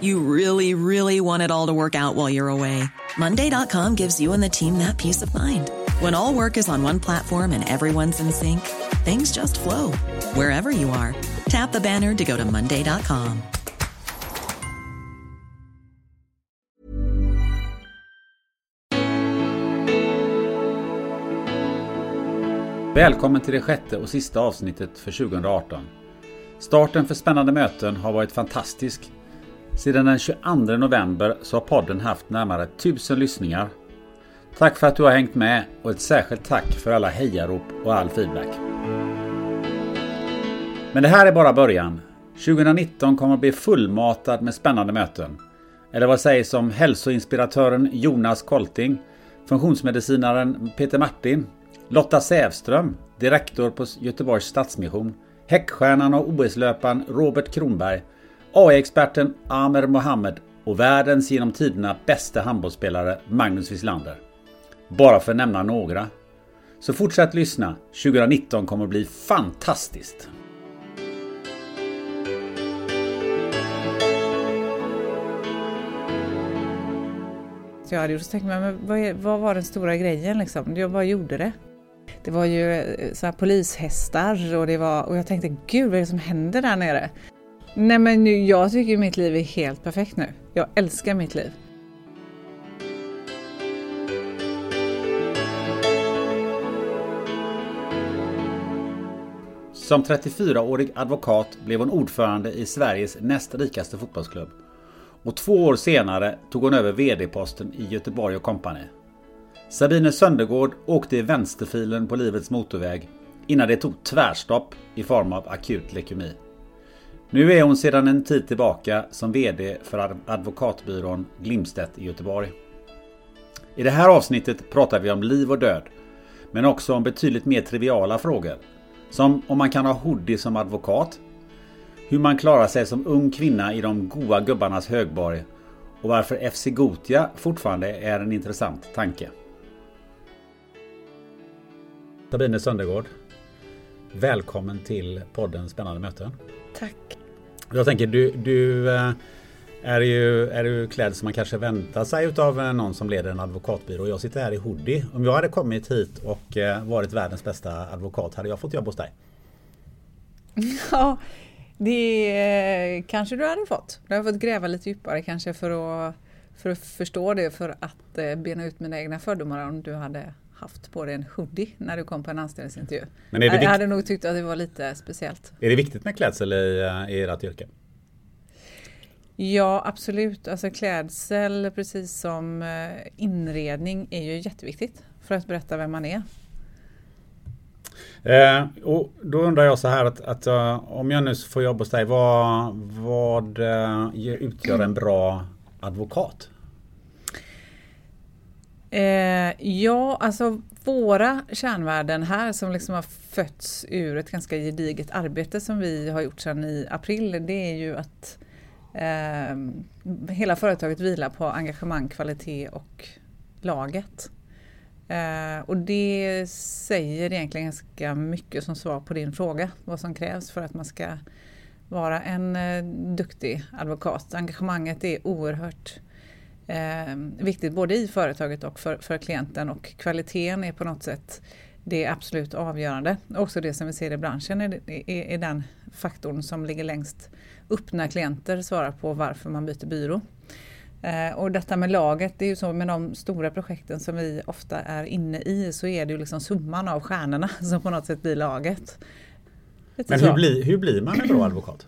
You really, really want it all to work out while you're away. Monday.com gives you and the team that peace of mind. When all work is on one platform and everyone's in sync, things just flow wherever you are. Tap the banner to go to Monday.com. Välkommen till det sjätte och sista avsnittet för 2018. Starten för spännande möten har varit fantastisk. Sedan den 22 november så har podden haft närmare 1000 lyssningar. Tack för att du har hängt med och ett särskilt tack för alla hejarop och all feedback. Men det här är bara början. 2019 kommer att bli fullmatad med spännande möten. Eller vad sägs om hälsoinspiratören Jonas Kolting, funktionsmedicinaren Peter Martin, Lotta Sävström, direktor på Göteborgs Stadsmission, Häckstjärnan och OS-löparen Robert Kronberg, AI-experten Amer Mohammed och världens genom tiderna bästa handbollsspelare Magnus Wislander. Bara för att nämna några. Så fortsätt lyssna, 2019 kommer att bli fantastiskt! Jag hade gjort så tänkte jag, men vad, är, vad var den stora grejen liksom? Jag bara gjorde det. Det var ju eh, så här polishästar och, det var, och jag tänkte, gud vad är det som händer där nere? Nej men nu, jag tycker mitt liv är helt perfekt nu. Jag älskar mitt liv. Som 34-årig advokat blev hon ordförande i Sveriges näst rikaste fotbollsklubb. Och två år senare tog hon över VD-posten i Göteborg och Company. Sabine Söndergård åkte i vänsterfilen på livets motorväg innan det tog tvärstopp i form av akut leukemi. Nu är hon sedan en tid tillbaka som VD för advokatbyrån Glimstedt i Göteborg. I det här avsnittet pratar vi om liv och död, men också om betydligt mer triviala frågor. Som om man kan ha hoodie som advokat, hur man klarar sig som ung kvinna i de goa gubbarnas högborg och varför FC Gotia fortfarande är en intressant tanke. Sabine Söndergård. Välkommen till podden Spännande möten. Tack. Jag tänker du, du eh, är ju är du klädd som man kanske väntar sig utav eh, någon som leder en advokatbyrå. Jag sitter här i hoodie. Om jag hade kommit hit och eh, varit världens bästa advokat hade jag fått jobb hos dig. Ja, det kanske du hade fått. Du hade fått gräva lite djupare kanske för att, för att förstå det, för att bena ut mina egna fördomar om du hade haft på dig en hoodie när du kom på en anställningsintervju. Men är det jag hade nog tyckt att det var lite speciellt. Är det viktigt med klädsel i, i ert yrke? Ja absolut, alltså klädsel precis som inredning är ju jätteviktigt för att berätta vem man är. Eh, och då undrar jag så här att, att uh, om jag nu får jobba hos dig, vad, vad uh, utgör en bra advokat? Eh, ja, alltså våra kärnvärden här som liksom har fötts ur ett ganska gediget arbete som vi har gjort sedan i april, det är ju att eh, hela företaget vilar på engagemang, kvalitet och laget. Eh, och det säger egentligen ganska mycket som svar på din fråga, vad som krävs för att man ska vara en eh, duktig advokat. Engagemanget är oerhört eh, viktigt både i företaget och för, för klienten och kvaliteten är på något sätt det absolut avgörande. Också det som vi ser i branschen är, är, är den faktorn som ligger längst upp när klienter svarar på varför man byter byrå. Eh, och detta med laget, det är ju så med de stora projekten som vi ofta är inne i så är det ju liksom summan av stjärnorna som på något sätt blir laget. Lite Men hur blir, hur blir man en bra advokat?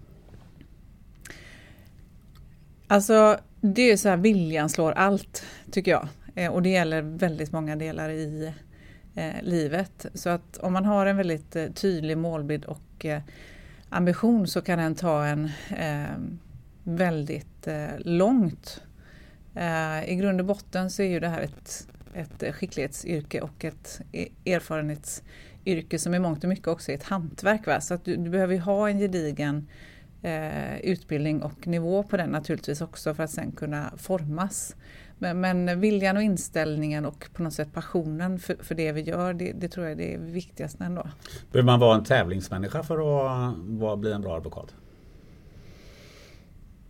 Alltså det är så här viljan slår allt tycker jag. Eh, och det gäller väldigt många delar i eh, livet. Så att om man har en väldigt eh, tydlig målbild och eh, ambition så kan den ta en ehm, eh, väldigt långt Eh, I grund och botten så är ju det här ett, ett skicklighetsyrke och ett e-, erfarenhetsyrke som i mångt och mycket också är ett hantverk. Va? Så att du, du behöver ha en gedigen eh, utbildning och nivå på den naturligtvis också för att sen kunna formas. Men, men viljan och inställningen och på något sätt passionen för, för det vi gör, det, det, tror jag är det viktigaste ändå. Behöver man vara en tävlingsmänniska för att vara, bli en bra advokat?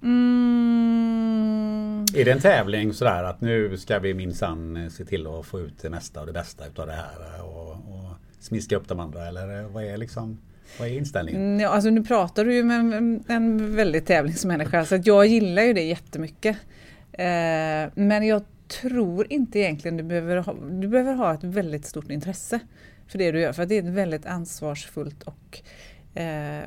Mm. Är det en tävling sådär att nu ska vi minsann se till att få ut det mesta och det bästa utav det här och, och smiska upp de andra eller vad är liksom vad är inställningen? Mm, ja, alltså nu pratar du ju med en, en väldigt tävlingsmänniska så att jag gillar ju det jättemycket. Eh, men jag tror inte egentligen du behöver, ha, du behöver ha ett väldigt stort intresse för det du gör. För det är ett väldigt ansvarsfullt och eh,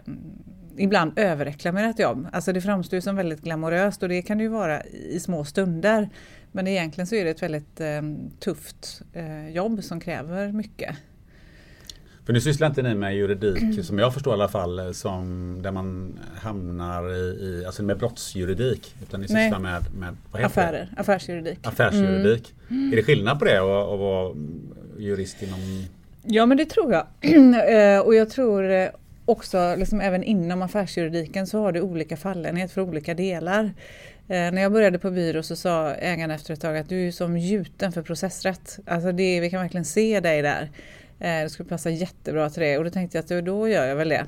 ibland överreklamerat jobb. Alltså det framstår ju som väldigt glamoröst och det kan det ju vara i små stunder. Men egentligen så är det ett väldigt eh, tufft eh, jobb som kräver mycket. För nu sysslar inte ni med juridik som jag förstår i alla fall som där man hamnar i, i alltså med brottsjuridik. Utan ni sysslar Nej. med, med vad heter Affärer, det? affärsjuridik. Affärsjuridik. Mm. Är det skillnad på det att vara jurist inom Ja men det tror jag. Eh, och jag tror eh, också liksom även inom affärsjuridiken så har du olika fallenhet för olika delar. Eh, när jag började på byrå så sa ägaren efter ett tag att du är som gjuten för processrätt. Alltså det, vi kan verkligen se dig där. Eh, det skulle passa jättebra till det och då tänkte jag att då gör jag väl det.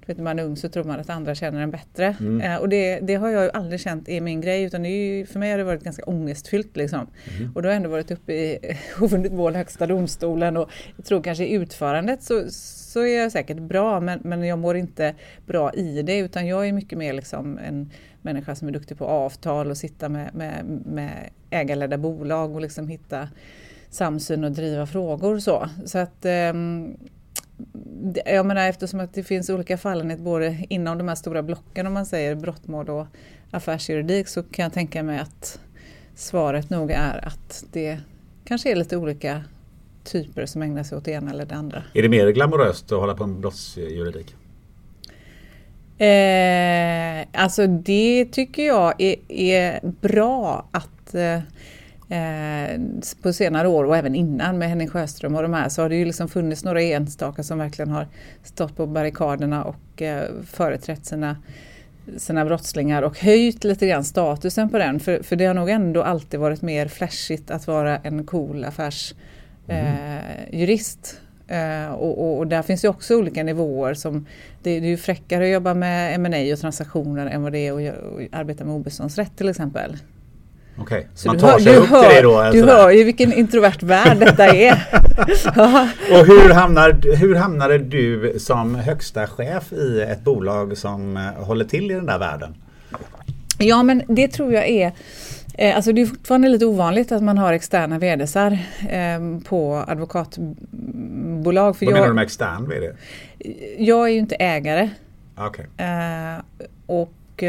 Du vet, när man är ung så tror man att andra känner en bättre. Mm. Eh, och det, det, har jag ju aldrig känt är min grej utan ju, för mig har det varit ganska ångestfyllt. Liksom. Mm. Och då har jag ändå varit uppe i ovunnit mål Högsta domstolen och jag tror kanske i utförandet så, så är jag säkert bra men, men jag mår inte bra i det utan jag är mycket mer liksom en människa som är duktig på avtal och sitta med, med, med ägarledda bolag och liksom hitta samsyn och driva frågor. Så, så att um, jag menar eftersom att det finns olika fallenhet både inom de här stora blocken om man säger brottmål och affärsjuridik så kan jag tänka mig att svaret nog är att det kanske är lite olika typer som ägnar sig åt det ena eller det andra. Är det mer glamoröst att hålla på med brottsjuridik? Eh, alltså det tycker jag är, är bra att eh, Eh, på senare år och även innan med Henning Sjöström och de här så har det ju liksom funnits några enstaka som verkligen har stått på barrikaderna och eh, företrätt sina, sina brottslingar och höjt lite grann statusen på den. För, för det har nog ändå alltid varit mer flashigt att vara en cool affärsjurist. Mm. Eh, och, och, och, där finns ju också olika nivåer. Som, det, det är ju fräckare att jobba med M&A och transaktioner än vad det är att, att arbeta med obeståndsrätt till exempel. Okej, okay. man tar sig upp hör, till det då? Du hör ju vilken introvert värld detta är. och hur, hamnar, hur hamnade du som högsta chef i ett bolag som eh, håller till i den där världen? Ja men det tror jag är eh, Alltså det är fortfarande lite ovanligt att man har externa VDsar eh, på advokatbolag. För Vad jag, menar du med extern VD? Jag är ju inte ägare. Okay. och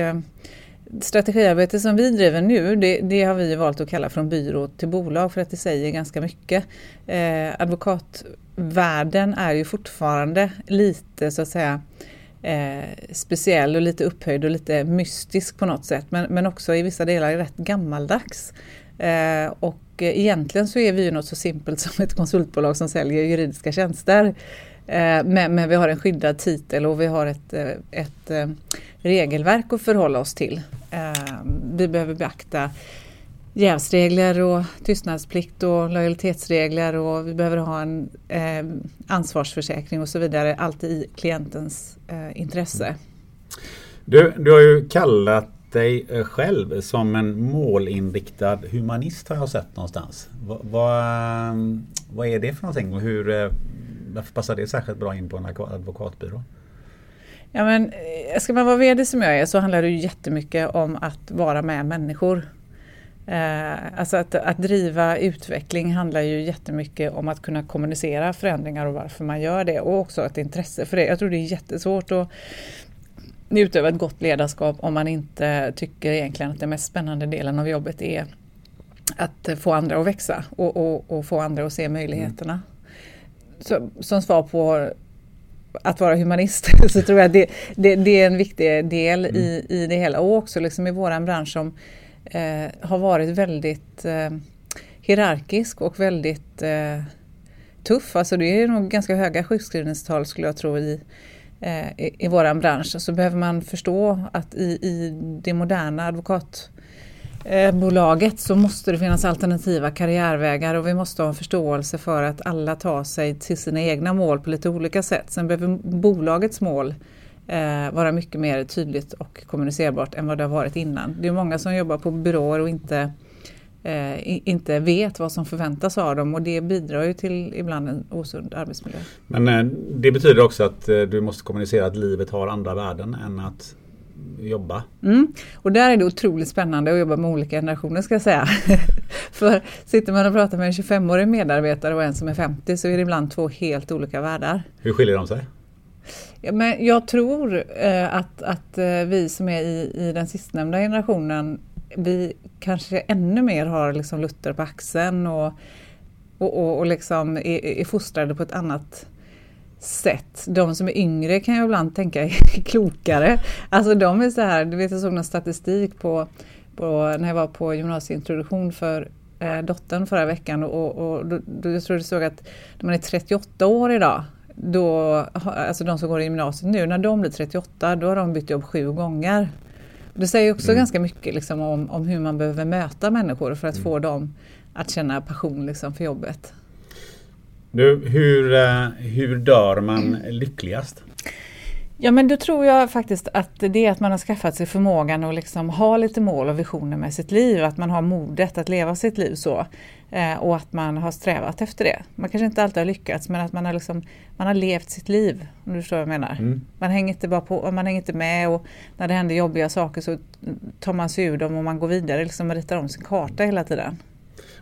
strategiarbete som vi driver nu, det, det, har vi valt att kalla från byrå till bolag för att det säger ganska mycket. Eh, advokatvärlden är ju fortfarande lite så att säga eh, speciell och lite upphöjd och lite mystisk på något sätt men, men också i vissa delar rätt gammaldags. Eh, och egentligen så är vi ju något så simpelt som ett konsultbolag som säljer juridiska tjänster. Eh, men, men, vi har en skyddad titel och vi har ett, eh, ett eh, regelverk att förhålla oss till. Eh, vi behöver beakta jävsregler och tystnadsplikt och lojalitetsregler och vi behöver ha en ansvarsförsäkring och så vidare. Allt i klientens intresse. Du, du har ju kallat dig själv som en målinriktad humanist har jag sett någonstans. Vad, va, vad är det för någonting och hur varför passar det särskilt bra in på en advokatbyrå? Ja, men, eh, ska man vara VD som jag är så handlar det ju jättemycket om att vara med människor. Eh, alltså att, att driva utveckling handlar ju jättemycket om att kunna kommunicera förändringar och varför man gör det och också ett intresse för det. Jag tror det är jättesvårt att utöva ett gott ledarskap om man inte tycker egentligen att den mest spännande delen av jobbet är att få andra att växa och, och, och få andra att se möjligheterna. Mm så, som svar på att vara humanist så tror jag det, det, det är en viktig del mm. i, i det hela och också liksom i våran bransch som eh, har varit väldigt eh, hierarkisk och väldigt eh, tuff. Alltså det är nog ganska höga sjukskrivningstal skulle jag tro i, eh, i, i våran bransch. Så behöver man förstå att i, i det moderna Eh, bolaget så måste det finnas alternativa karriärvägar och vi måste ha en förståelse för att alla tar sig till sina egna mål på lite olika sätt. Sen behöver bolagets mål eh, vara mycket mer tydligt och kommunicerbart än vad det har varit innan. Det är många som jobbar på byråer och inte eh, inte vet vad som förväntas av dem och det bidrar ju till ibland en osund arbetsmiljö. Men eh, det betyder också att eh, du måste kommunicera att livet har andra värden än att jobba. Mm. Och där är det otroligt spännande att jobba med olika generationer ska jag säga. För sitter man och pratar med en 25-årig medarbetare och en som är 50 så är det ibland två helt olika världar. Hur skiljer de sig? Ja, men jag tror eh, att, att eh, vi som är i, i den sistnämnda generationen vi kanske ännu mer har liksom Luther på axeln och, och, och, och liksom är, är fostrade på ett annat sätt. De som är yngre kan jag ibland tänka är klokare. Alltså de är så här, du vet jag såg någon statistik på, på när jag var på gymnasieintroduktion för eh, dottern förra veckan och, och då, då jag tror det såg att när man är 38 år idag då, alltså de som går i gymnasiet nu, när de blir 38 då har de bytt jobb sju gånger. Det säger också mm. ganska mycket liksom, om, om hur man behöver möta människor för att mm. få dem att känna passion liksom, för jobbet. Du, hur, eh, hur dör man lyckligast? Ja men då tror jag faktiskt att det är att man har skaffat sig förmågan att liksom ha lite mål och visioner med sitt liv, att man har modet att leva sitt liv så. Eh, och att man har strävat efter det. Man kanske inte alltid har lyckats men att man har, liksom, man har levt sitt liv. Om du förstår vad jag menar. Mm. Man, hänger inte bara på, man hänger inte med och när det händer jobbiga saker så tar man sig ur dem och man går vidare. Liksom ritar om sin karta hela tiden.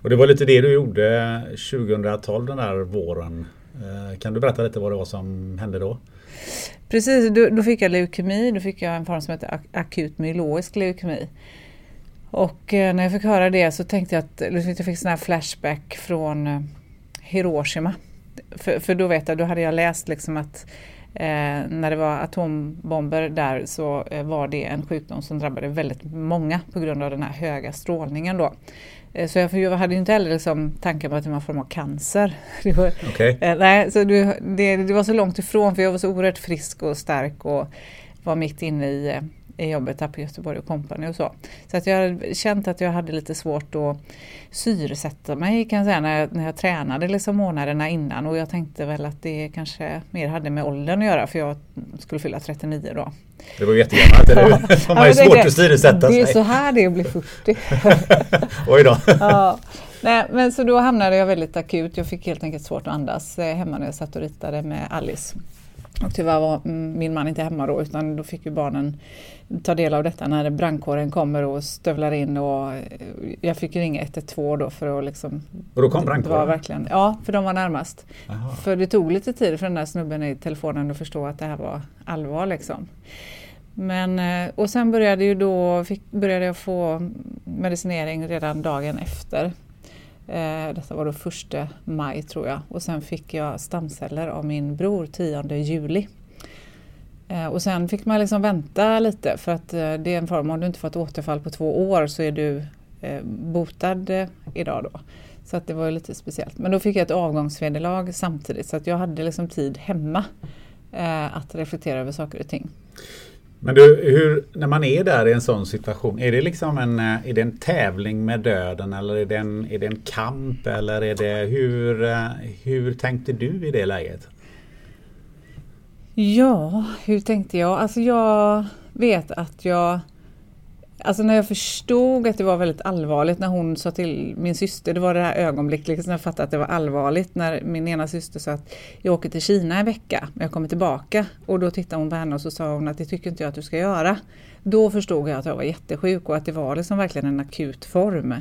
Och det var lite det du gjorde 2012 den där våren. Eh, kan du berätta lite vad det var som hände då? Precis, då, då fick jag leukemi. Då fick jag en form som heter akut myeloisk leukemi. Och eh, när jag fick höra det så tänkte jag att jag fick sån här flashback från eh, Hiroshima. För, för då vet jag, då hade jag läst liksom att eh, när det var atombomber där så eh, var det en sjukdom som drabbade väldigt många på grund av den här höga strålningen då. Eh, så jag, hade inte heller liksom tanken på att en form av cancer. Det var, okay. eh, nej, så det, det, det, var så långt ifrån för jag var så oerhört frisk och stark och var mitt inne i eh, i jobbet här på Göteborg och Company och så. Så att jag har känt att jag hade lite svårt att syresätta mig kan jag säga när jag, när jag tränade liksom månaderna innan och jag tänkte väl att det kanske mer hade med åldern att göra för jag skulle fylla 39 då. Det var jättegammalt, eller hur? Ja. Man har ju svårt att syresätta sig. Det är så här det är att bli 40. Oj då. ja. Nej, men så då hamnade jag väldigt akut. Jag fick helt enkelt svårt att andas eh, hemma när jag satt och ritade med Alice. Och tyvärr var min man inte hemma då utan då fick ju barnen ta del av detta när brandkåren kommer och stövlar in och eh, jag fick ringa 112 då för att liksom... Och då kom brandkåren? verkligen, ja, för de var närmast. Aha. För det tog lite tid för den där snubben i telefonen att förstå att det här var allvar liksom. Men, eh, och sen började, ju då, fick, började jag få medicinering redan dagen efter. Eh, detta var då första maj tror jag och sen fick jag stamceller av min bror 10 juli. Eh, och sen fick man liksom vänta lite för att eh, det är en form, om du inte fått återfall på två år så är du eh, botad eh, idag då. Så att det var lite speciellt. Men då fick jag ett avgångsvederlag samtidigt så att jag hade liksom tid hemma eh, att reflektera över saker och ting. Men du, hur, när man är där i en sån situation, är det liksom en, eh, är det en tävling med döden eller är det en, är det en kamp eller är det hur, eh, hur tänkte du i det läget? Ja, hur tänkte jag? Alltså jag vet att jag Alltså när jag förstod att det var väldigt allvarligt när hon sa till min syster, det var det här ögonblicket liksom jag fattade att det var allvarligt när min ena syster sa att jag åker till Kina en vecka men jag kommer tillbaka. Och då tittade hon på henne och så sa hon att det tycker inte jag att du ska göra. Då förstod jag att jag var jättesjuk och att det var liksom verkligen en akut form.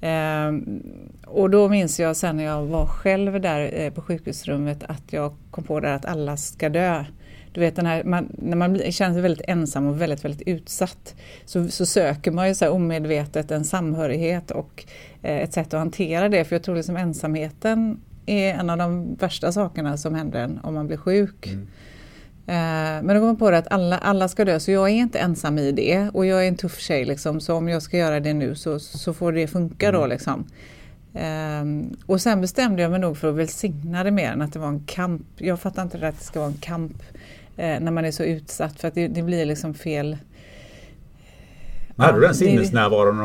Ehm, och då minns jag sen när jag var själv där eh, på sjukhusrummet att jag kom på där att alla ska dö. Du vet den här, man, när man känner sig väldigt ensam och väldigt, väldigt utsatt så, så söker man ju så omedvetet en samhörighet och eh, ett sätt att hantera det. För jag tror liksom ensamheten är en av de värsta sakerna som händer en om man blir sjuk. Mm. men då kom jag på det att alla, alla ska dö, så jag är inte ensam i det. Och jag är en tuff tjej liksom, så om jag ska göra det nu så, så får det funka mm. då liksom. Um, och sen bestämde jag mig nog för att välsigna det mer än att det var en kamp. Jag fattar inte det att det ska vara en kamp eh, när man är så utsatt för att det, det blir liksom fel. Men hade du den sinnesnärvaron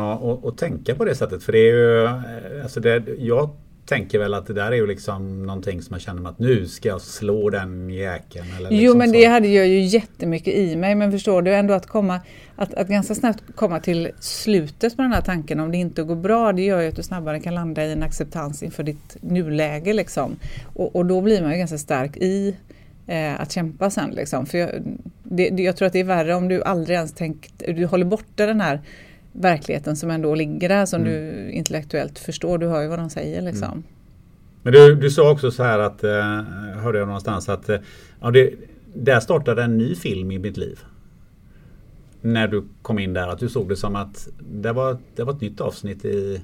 att tänka på det sättet? För det är ju, eh, alltså det, jag tänker väl att det där är ju liksom någonting som man känner att nu ska jag slå den jäkeln. Eller liksom jo men det hade jag ju jättemycket i mig men förstår du ändå att komma att, att ganska snabbt komma till slutet på den här tanken om det inte går bra det gör ju att du snabbare kan landa i en acceptans inför ditt nuläge liksom. Och, och då blir man ju ganska stark i eh, att kämpa sen liksom. För jag, det, jag tror att det är värre om du aldrig ens tänkt, du håller borta den här verkligheten som ändå ligger där som mm. du intellektuellt förstår. Du hör ju vad de säger liksom. Mm. Men du, du sa också så här att, eh, hörde jag någonstans att eh, ja, det, där startade en ny film i mitt liv. När du kom in där, att du såg det som att det var, det var ett nytt avsnitt i,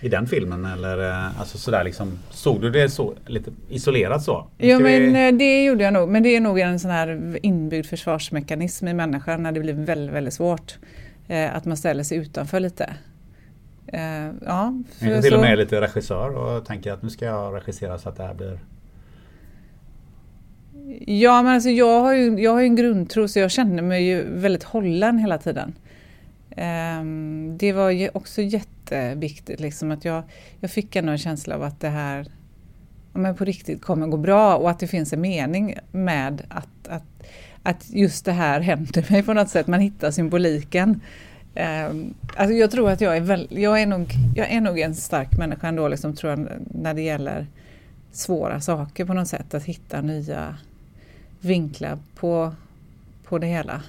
i den filmen eller eh, alltså sådär liksom Såg du det så lite isolerat så? Ja men vi... Eh, det gjorde jag nog men det är nog en sån här inbyggd försvarsmekanism i människan när det blir väldigt, väldigt svårt. Eh, att man ställer sig utanför lite. Eh, ja, till och med lite regissör och tänker att nu ska jag regissera så att det här blir Ja men alltså jag har ju, jag har ju en grundtro så jag kände mig ju väldigt hållen hela tiden. Ehm, det var ju också jätteviktigt liksom att jag, jag fick ändå en känsla av att det här men på riktigt kommer gå bra och att det finns en mening med att, att att just det här händer mig på något sätt. Man hittar symboliken. Um, alltså jag tror att jag är, väl, jag är, nog, jag är nog en stark människa ändå, liksom, tror jag, när det gäller svåra saker på något sätt. Att hitta nya vinklar på, på det hela.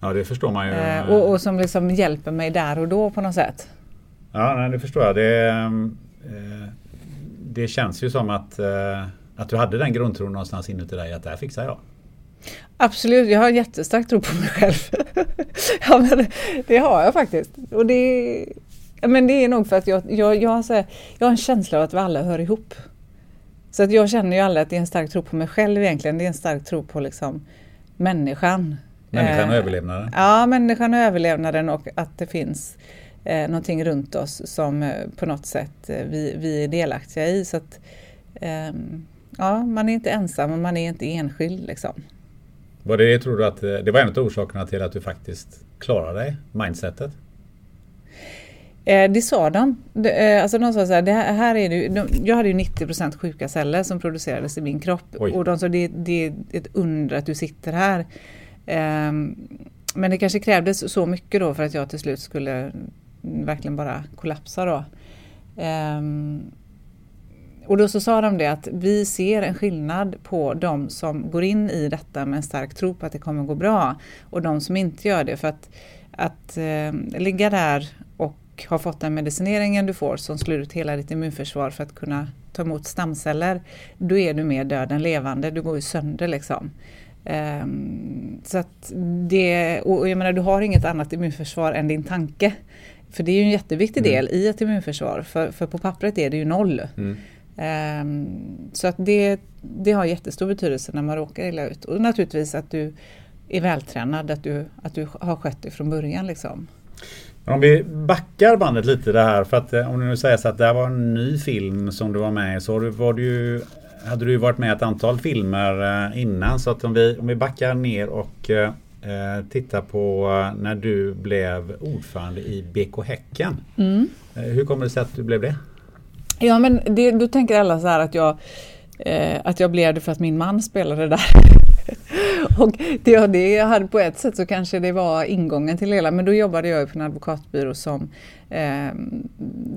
Ja, det förstår man ju. Uh, och, och, som liksom hjälper mig där och då på något sätt. Ja, nej, det förstår jag. Det, uh, det känns ju som att, uh, att du hade den grundtron någonstans inuti dig att det här fixar jag. Absolut, jag har jättestark tro på mig själv. ja, men det har jag faktiskt. Och det, men det är nog för att jag, jag, jag, har, här, jag har en känsla av att vi alla hör ihop. Så att jag känner ju alla att det är en stark tro på mig själv egentligen. Det är en stark tro på liksom människan. Människan och eh, överlevnaden? Ja, människan och överlevnaden och att det finns eh, någonting runt oss som eh, på något sätt eh, vi, vi är delaktiga i. Så att, eh, ja, man är inte ensam och man är inte enskild. Liksom. Var det, tror du att eh, det var en av orsakerna till att du faktiskt klarade dig, mindsetet? Eh, det sa de. Eh, alltså de sa så här, det här, är det, de, jag hade ju 90 sjuka celler som producerades i min kropp Oj. och de sa det, det är ett under att du sitter här. Ehm, men det kanske krävdes så mycket då för att jag till slut skulle verkligen bara kollapsa då. Ehm, och då så sa de det att vi ser en skillnad på de som går in i detta med en stark tro på att det kommer gå bra och de som inte gör det. För att, att eh, ligga där och ha fått den medicineringen du får som slår ut hela ditt immunförsvar för att kunna ta emot stamceller, då är du mer död än levande, du går ju sönder liksom. Um, så att det, och jag menar du har inget annat immunförsvar än din tanke. För det är ju en jätteviktig mm. del i ett immunförsvar, för, för på pappret är det ju noll. Mm. Um, så att det, det har jättestor betydelse när man råkar illa ut. Och naturligtvis att du är vältränad, att du, att du har skött det från början. Liksom. Om vi backar bandet lite det här för att eh, om du nu säger så att det här var en ny film som du var med i så var du ju, hade du varit med i ett antal filmer eh, innan så att om vi, om vi backar ner och eh, tittar på när du blev ordförande i BK Häcken. Mm. Hur kommer det sig att du blev det? Ja men det, då tänker alla så här att jag, eh, att jag blev det för att min man spelade där. och det, det jag hade på ett sätt så kanske det var ingången till det hela men då jobbade jag på en advokatbyrå som eh,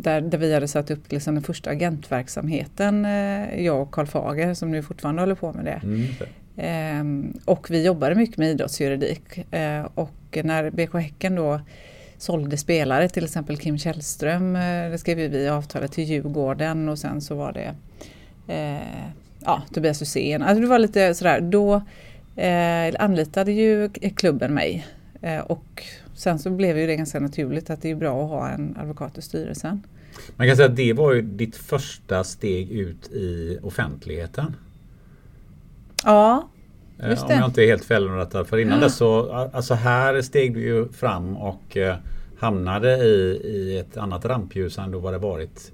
där, där vi hade satt upp liksom den första agentverksamheten, eh, jag och Karl Fager som nu fortfarande håller på med det. Mm, eh, och vi jobbade mycket med idrottsjuridik eh, och när BK Häcken då sålde spelare, till exempel Kim Källström, eh, det skrev vi avtalet till Djurgården och sen så var det eh, ja, Tobias Hysén. Alltså det var lite sådär, då eh, anlitade ju klubben mig eh, och sen så blev ju det ganska naturligt att det är bra att ha en advokat i styrelsen. Man kan säga att det var ju ditt första steg ut i offentligheten. Ja, Just om jag inte är helt felunderrättad. För innan ja. dess så, alltså här steg du ju fram och hamnade i, i ett annat rampljus än då vad det varit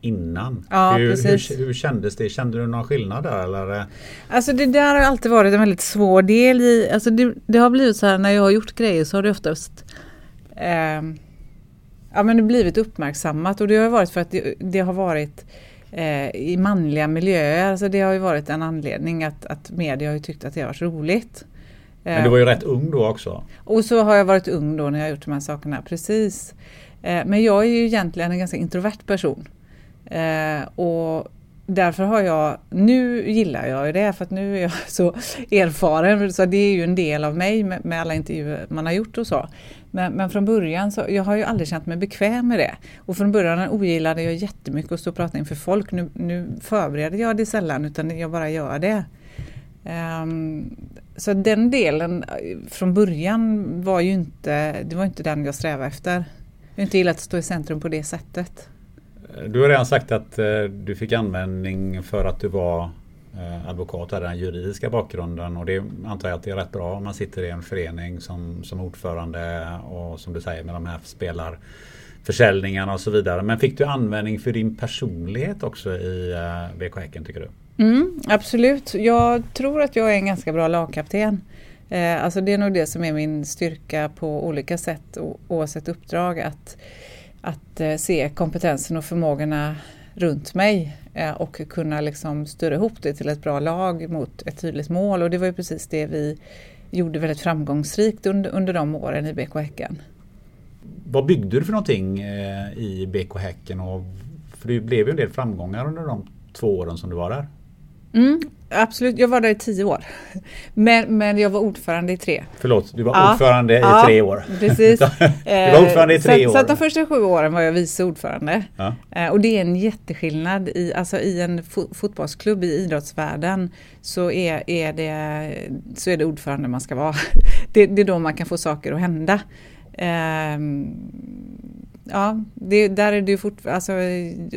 innan. Ja, hur, precis. Hur, hur kändes det? Kände du någon skillnad där? Eller? Alltså det där har alltid varit en väldigt svår del i, alltså det, det har blivit så här när jag har gjort grejer så har det oftast eh, ja, men det blivit uppmärksammat och det har varit för att det, det har varit eh, i manliga miljöer. Alltså det har ju varit en anledning att, att media har tyckt att det har varit roligt. Men du var ju rätt ung då också. Och så har jag varit ung då när jag gjort de här sakerna, precis. Eh, men jag är ju egentligen en ganska introvert person. Eh, och därför har jag, nu gillar jag ju det för att nu är jag så erfaren så det är ju en del av mig med, med alla intervjuer man har gjort och så. Men, men, från början så, jag har ju aldrig känt mig bekväm med det. Och från början ogillade jag jättemycket att stå och prata inför folk. Nu, nu förbereder jag det sällan utan jag bara gör det. Um, så den delen eh, från början var ju inte, det var inte den jag strävade efter. Jag har inte gillat att stå i centrum på det sättet. Eh, du har redan sagt att eh, du fick användning för att du var eh, advokat advokat, hade den juridiska bakgrunden och det antar jag att det är rätt bra om man sitter i en förening som, som ordförande och som du säger med de här spelarförsäljningarna och så vidare. Men fick du användning för din personlighet också i BK Häcken tycker du? Mm, absolut, jag tror att jag är en ganska bra lagkapten. Eh, alltså det är nog det som är min styrka på olika sätt oavsett uppdrag. Att, att eh, se kompetensen och förmågorna runt mig eh, och kunna liksom styra ihop det till ett bra lag mot ett tydligt mål. Och det var ju precis det vi gjorde väldigt framgångsrikt under, under de åren i BK Häcken. Vad byggde du för någonting eh, i BK Häcken? Och, för det blev ju en del framgångar under de två åren som du var där. Mm, absolut, jag var där i tio år. Men, men jag var ordförande i tre. Förlåt, du var ja, ordförande ja, i tre år. Precis. du var ordförande i tre så, år. Så de första sju åren var jag vice ordförande. Ja. Eh, och det är en jätteskillnad. I, alltså I en fotbollsklubb i idrottsvärlden så är, är, det, så är det ordförande man ska vara. Det, det är då man kan få saker att hända. Um, ja, det, där är du fortfarande alltså,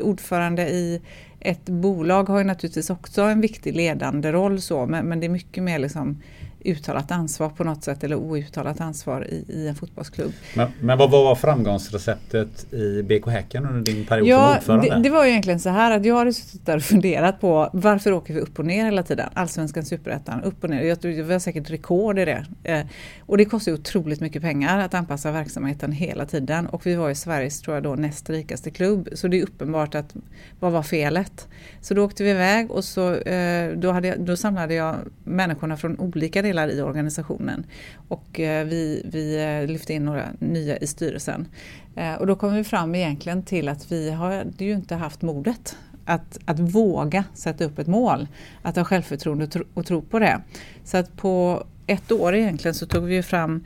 ordförande i ett bolag har ju naturligtvis också en viktig ledande roll så men, men det är mycket mer liksom uttalat ansvar på något sätt eller outtalat ansvar i, i en fotbollsklubb. Men, men vad var framgångsreceptet i BK Häcken under din period ja, som ordförande? Det, det var ju egentligen så här att jag hade suttit där och funderat på varför åker vi upp och ner hela tiden? Allsvenskan, superettan, upp och ner. Jag tror det var säkert rekord i det. Eh, och det kostar otroligt mycket pengar att anpassa verksamheten hela tiden och vi var i Sveriges, tror jag då, näst rikaste klubb. Så det är uppenbart att vad var felet? Så då åkte vi iväg och så, eh, då, hade jag, då samlade jag människorna från olika delar i organisationen. Och eh, vi, vi eh, lyfte in några nya i styrelsen. Eh, och då kom vi fram egentligen till att vi har ju inte haft modet att, att våga sätta upp ett mål. Att ha självförtroende och tro, och tro på det. Så att på ett år egentligen så tog vi fram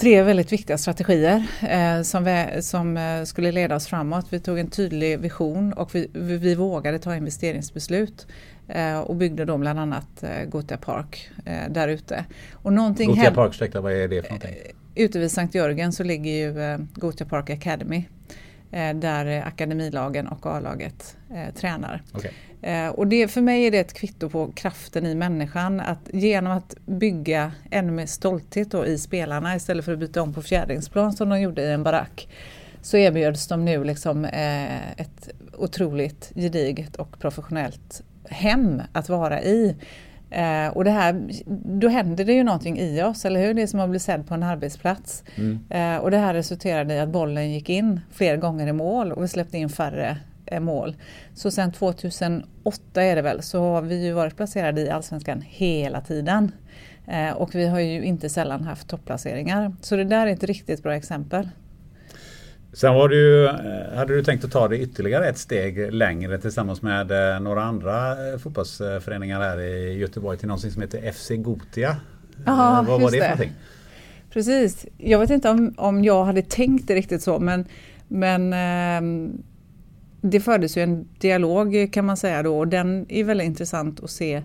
tre väldigt viktiga strategier eh, som, vi, som eh, skulle leda oss framåt. Vi tog en tydlig vision och vi, vi, vi vågade ta investeringsbeslut eh, och byggde då bland annat eh, Gothia Park eh, där ute. Och Gothia Park, ursäkta, vad är det för någonting? Eh, ute vid Sankt Jörgen så ligger ju eh, Gothia Park Academy där akademilagen och A-laget tränar. Okay. Eh, och det, för mig är det ett kvitto på kraften i människan. Att genom att bygga ännu mer stolthet i spelarna istället för att byta om på fjärdingsplan som de gjorde i en barack så erbjöds de nu liksom, eh, ett otroligt gediget och professionellt hem att vara i. Eh, och det här, då händer det ju någonting i oss, eller hur? Det är som att bli sedd på en arbetsplats. Mm. Eh, och det här resulterade i att bollen gick in fler gånger i mål och vi släppte in färre mål. Så sedan 2008 är det väl så har vi ju varit placerade i Allsvenskan hela tiden. Eh, och vi har ju inte sällan haft topplaceringar. Så det där är ett riktigt bra exempel. Sen var du, eh, hade du tänkt att ta det ytterligare ett steg längre tillsammans med eh, några andra fotbollsföreningar här i Göteborg till någonting som heter FC Gotia. Ja, Vad var det för någonting? Precis. Jag vet inte om, om jag hade tänkt det riktigt så men, men eh, det fördes ju en dialog kan man säga då och den är väldigt intressant att se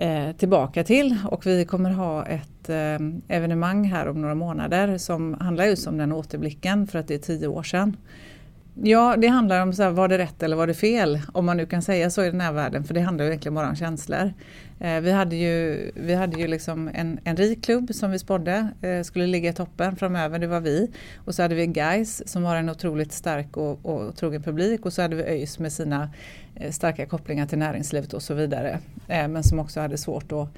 eh, tillbaka till och vi kommer ha ett eh, evenemang här om några månader som handlar just om den återblicken för att det är tio år sedan. Ja, det handlar om så här, var det rätt eller var det fel? Om man nu kan säga så i den här världen, för det handlar ju egentligen bara om känslor. Eh, vi hade ju, vi hade ju liksom en, en rik klubb som vi spådde eh, skulle ligga i toppen framöver, det var vi. Och så hade vi Guys som har en otroligt stark och, och trogen publik och så hade vi ÖIS med sina eh, starka kopplingar till näringslivet och så vidare. Men som också hade svårt att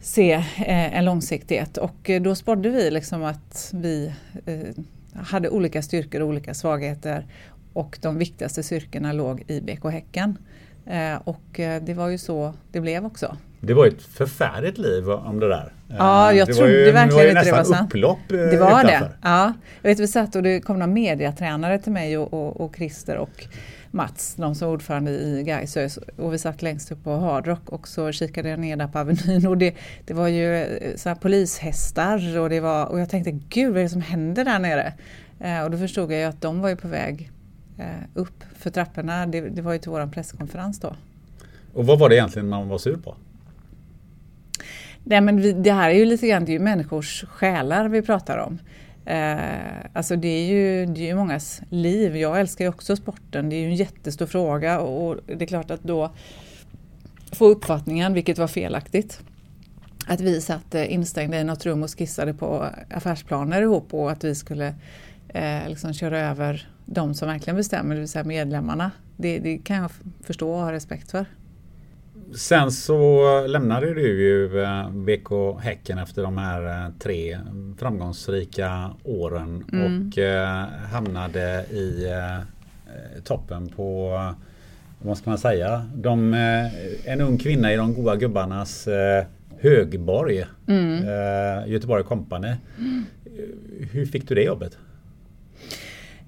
se en långsiktighet och då spådde vi liksom att vi hade olika styrkor och olika svagheter och de viktigaste styrkorna låg i BK Häcken. Eh, och eh, det var ju så det blev också. Det var ett förfärligt liv om det där. Ja, jag det trodde ju, verkligen inte det var sant. upplopp Det var utanför. det. Ja. Jag vet, vi satt och det kom några mediatränare till mig och, och, och Christer och Mats, de som är ordförande i Gais och vi satt längst upp på Hard Rock och så kikade jag ner där på Avenyn och det, det var ju eh, så polishästar och, det var, och jag tänkte gud vad är det som händer där nere? Eh, och då förstod jag ju att de var ju på väg eh, upp för trapporna. Det, det var ju till vår presskonferens då. Och vad var det egentligen man var sur på? Nej, men vi, det här är ju lite grann det är ju människors själar vi pratar om. Eh, alltså det är, ju, det är ju mångas liv. Jag älskar ju också sporten. Det är ju en jättestor fråga och det är klart att då få uppfattningen, vilket var felaktigt, att vi satt instängda i något rum och skissade på affärsplaner ihop och att vi skulle eh, liksom köra över de som verkligen bestämmer, det vill säga medlemmarna. Det, det kan jag förstå och ha respekt för. Sen så lämnade du ju BK eh, Häcken efter de här eh, tre framgångsrika åren mm. och eh, hamnade i toppen på vad ska man säga? De, en ung kvinna i de goda gubbarnas högborg. Mm. Göteborg Company. Mm. Hur fick du det jobbet?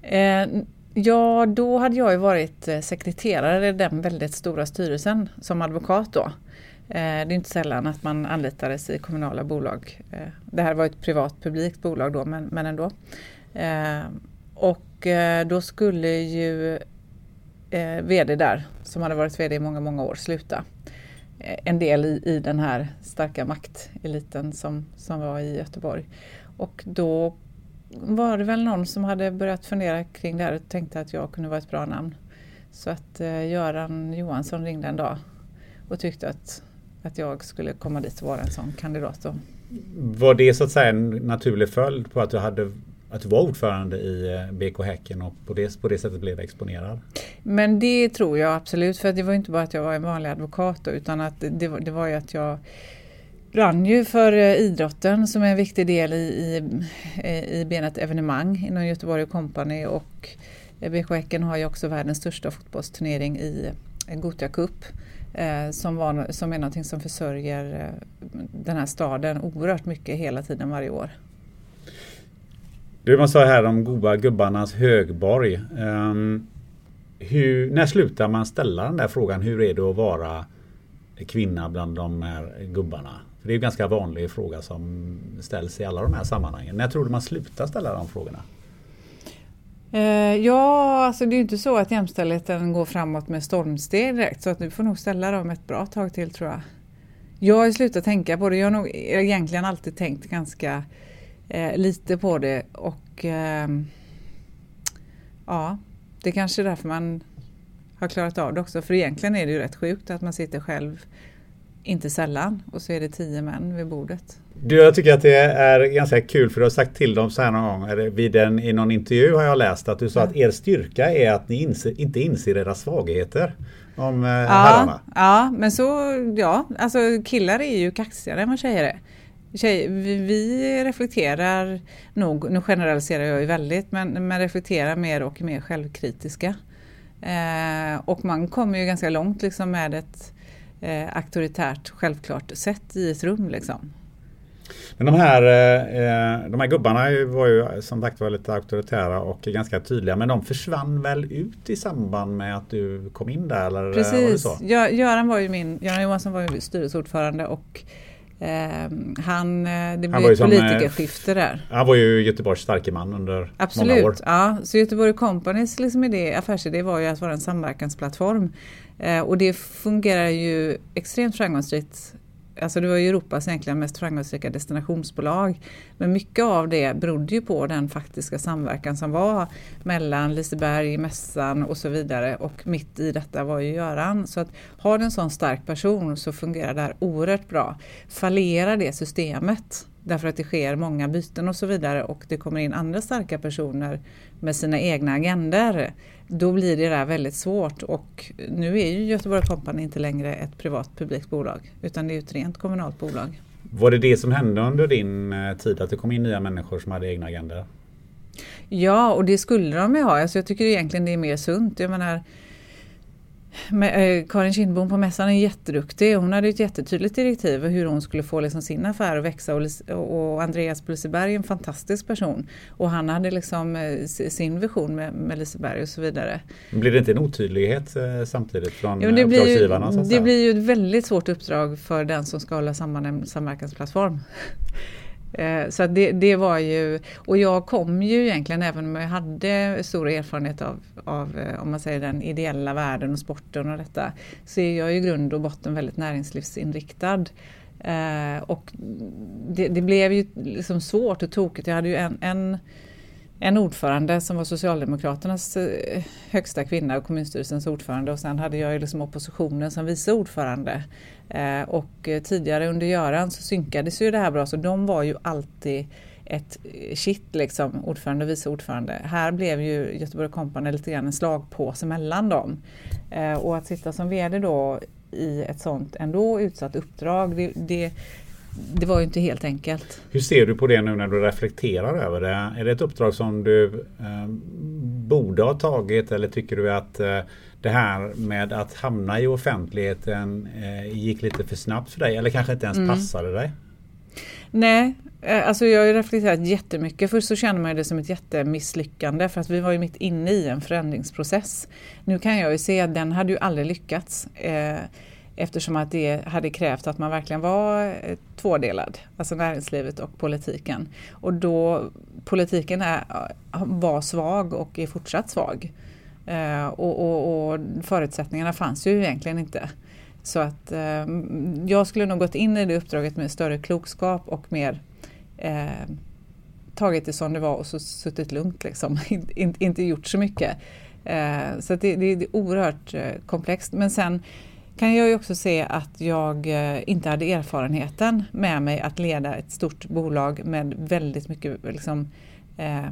Eh, ja, då hade jag ju varit eh, sekreterare i den väldigt stora styrelsen som advokat då. Eh, det är inte sällan att man anlitades i kommunala bolag. Det här var ett privat publikt bolag då men, men ändå. Och då skulle ju VD där, som hade varit VD i många, många år, sluta. En del i, i den här starka makteliten som, som var i Göteborg. Och då var det väl någon som hade börjat fundera kring det här och tänkte att jag kunde vara ett bra namn. Så att eh, Göran Johansson ringde en dag och tyckte att, att jag skulle komma dit och vara en sån kandidat. Då. Var det så att säga en naturlig följd på att du, hade, att du var ordförande i eh, BK Häcken och på det, på det sättet blev exponerad? Men det tror jag absolut, för det var inte bara att jag var en vanlig advokat då, utan att det, var, det var ju att jag brann ju för eh, idrotten som är en viktig del i, i, eh, i benet evenemang inom Göteborg Company och BK Häcken har ju också världens största fotbollsturnering i eh, Gothia Cup som, var, som är någonting som försörjer den här staden oerhört mycket hela tiden varje år. Du, man sa här om goda gubbarnas högborg. Um, hur, när slutar man ställa den där frågan, hur är det att vara kvinna bland de här gubbarna? För det är en ganska vanlig fråga som ställs i alla de här sammanhangen. När tror du man slutar ställa de frågorna? Eh, ja, alltså det är ju inte så att jämställdheten går framåt med stormsteg direkt så att du får nog ställa dem ett bra tag till tror jag. Jag har slutat tänka på det. Jag har nog egentligen alltid tänkt ganska eh, lite på det och eh, ja, det är kanske är därför man har klarat av det också. För egentligen är det ju rätt sjukt att man sitter själv inte sällan och så är det tio män vid bordet. Du, jag tycker att det är ganska kul för du har sagt till dem så här någon gång, vid en, i någon intervju har jag läst att du sa ja. att er styrka är att ni inser, inte inser era svagheter. Om eh, ja, herrarna. Ja, men så ja, alltså killar är ju kaxigare än vad tjejer är. Tjej, vi, vi, reflekterar nog, nu generaliserar jag ju väldigt, men, men reflekterar mer och är mer självkritiska. Eh, och man kommer ju ganska långt liksom med ett eh, auktoritärt självklart sätt i ett rum. Liksom. Men de här, eh, de här gubbarna var ju som sagt var lite auktoritära och ganska tydliga men de försvann väl ut i samband med att du kom in där? Eller Precis, var ja, Göran var ju min, Göran Johansson var ju styrelseordförande och eh, han, eh, det blev ett eh, politikerskifte där. Han var ju Göteborgs starke man under Absolut, många år. Ja, så Göteborg Companys liksom idé, affärsidé var ju att vara en samverkansplattform Eh, och det fungerar ju extremt framgångsrikt alltså det var ju Europas egentligen mest framgångsrika destinationsbolag. Men mycket av det berodde ju på den faktiska samverkan som var mellan Liseberg, Mässan och så vidare och mitt i detta var ju Göran. Så att har du en sån stark person så fungerar det här oerhört bra. Fallerar det systemet därför att det sker många byten och så vidare och det kommer in andra starka personer med sina egna agender då blir det där väldigt svårt och nu är ju Göteborg Company inte längre ett privat publikt bolag utan det är ett rent kommunalt bolag. Var det det som hände under din eh, tid att det kom in nya människor som hade egna agendor? Ja, och det skulle de ju ha. Alltså jag tycker egentligen det är mer sunt. Jag menar, Karin Kindbom på mässan är jätteduktig. Hon hade ett jättetydligt direktiv hur hon skulle få liksom sin affär att växa och, Andreas på Liseberg är en fantastisk person. Och han hade liksom eh, sin vision med, med Liseberg och så vidare. Blir det inte en otydlighet eh, samtidigt från jo, det blir ju, Det blir ju ett väldigt svårt uppdrag för den som ska hålla samman en samverkansplattform. Eh, så det, det, var ju, och jag kom ju egentligen, även om jag hade stor erfarenhet av, av, eh, om man säger den ideella världen och sporten och detta, så är jag i grund och botten väldigt näringslivsinriktad. Eh, och det, det, blev ju liksom svårt och tokigt. Jag hade ju en, en en ordförande som var Socialdemokraternas högsta kvinna och kommunstyrelsens ordförande och sen hade jag ju liksom oppositionen som vice ordförande. Eh, och tidigare under Göran så synkades ju det här bra så de var ju alltid ett eh, kitt liksom, ordförande och vice ordförande. Här blev ju Göteborg Company lite grann en slagpåse mellan dem. Eh, och att sitta som VD då i ett sånt ändå utsatt uppdrag, det, det det var ju inte helt enkelt. Hur ser du på det nu när du reflekterar över det? Är det ett uppdrag som du eh, borde ha tagit eller tycker du att eh, det här med att hamna i offentligheten eh, gick lite för snabbt för dig eller kanske inte ens mm. passade dig? Nej, eh, alltså jag har reflekterat jättemycket. Först så känner man det som ett jättemisslyckande för att vi var ju mitt inne i en förändringsprocess. Nu kan jag ju se att den hade ju aldrig lyckats. Eh, eftersom att det hade krävt att man verkligen var eh, tvådelad, alltså näringslivet och politiken. Och då politiken är, var svag och är fortsatt svag. Eh, och, och, och, förutsättningarna fanns ju egentligen inte. Så att eh, jag skulle nog gått in i det uppdraget med större klokskap och mer eh, tagit det som det var och så suttit lugnt liksom, inte, inte gjort så mycket. Eh, så det, det, det, är oerhört eh, komplext. Men sen kan jag ju också se att jag eh, inte hade erfarenheten med mig att leda ett stort bolag med väldigt mycket liksom, eh,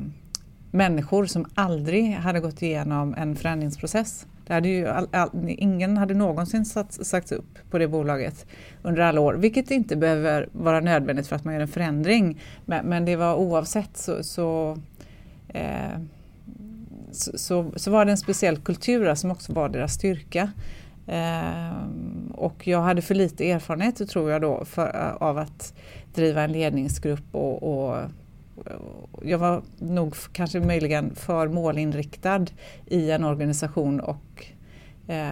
människor som aldrig hade gått igenom en förändringsprocess. Det hade ju all, all, ingen hade någonsin sats, sagts upp på det bolaget under alla år, vilket inte behöver vara nödvändigt för att man gör en förändring. Men, men det var oavsett så, så, eh, så, så, så, var det en speciell kultur som också var deras styrka. Eh, och jag hade för lite erfarenhet tror jag då för, av att driva en ledningsgrupp och, och, jag var nog kanske möjligen för målinriktad i en organisation och eh,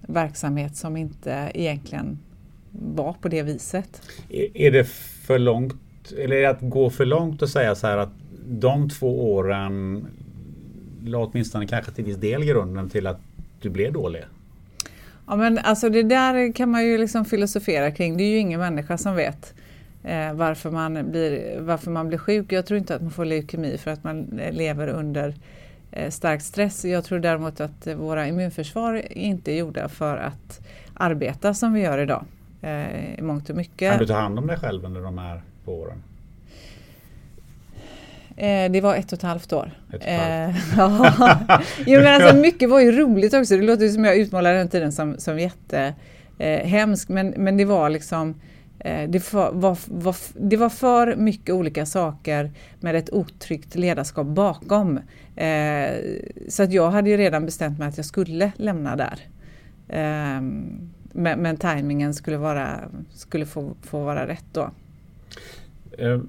verksamhet som inte egentligen var på det viset. Är det för långt, eller är det att gå för långt att säga så här att de två åren la åtminstone kanske till viss del grunden till att du blev dålig? Ja men alltså det där kan man ju liksom filosofera kring. Det är ju ingen människa som vet eh, varför, man blir, varför man blir sjuk. Jag tror inte att man får leukemi för att man lever under eh, stark stress. Jag tror däremot att våra immunförsvar inte är gjorda för att arbeta som vi gör idag. Eh, I mångt och mycket. Kan du ta hand om dig själv under de här åren? Eh, det var ett och ett halvt år. Ett och ett halvt. Eh, jo, men alltså, mycket var ju roligt också. Det låter som jag utmålar den tiden som, som jättehemsk. Eh, men, men det var liksom eh, Eh, det var, var, var, det var för mycket olika saker med ett otryggt ledarskap bakom. Eh, så att jag hade ju redan bestämt mig att jag skulle lämna där. Ehm, men, men tajmingen skulle, vara, skulle få, få vara rätt då. Ehm,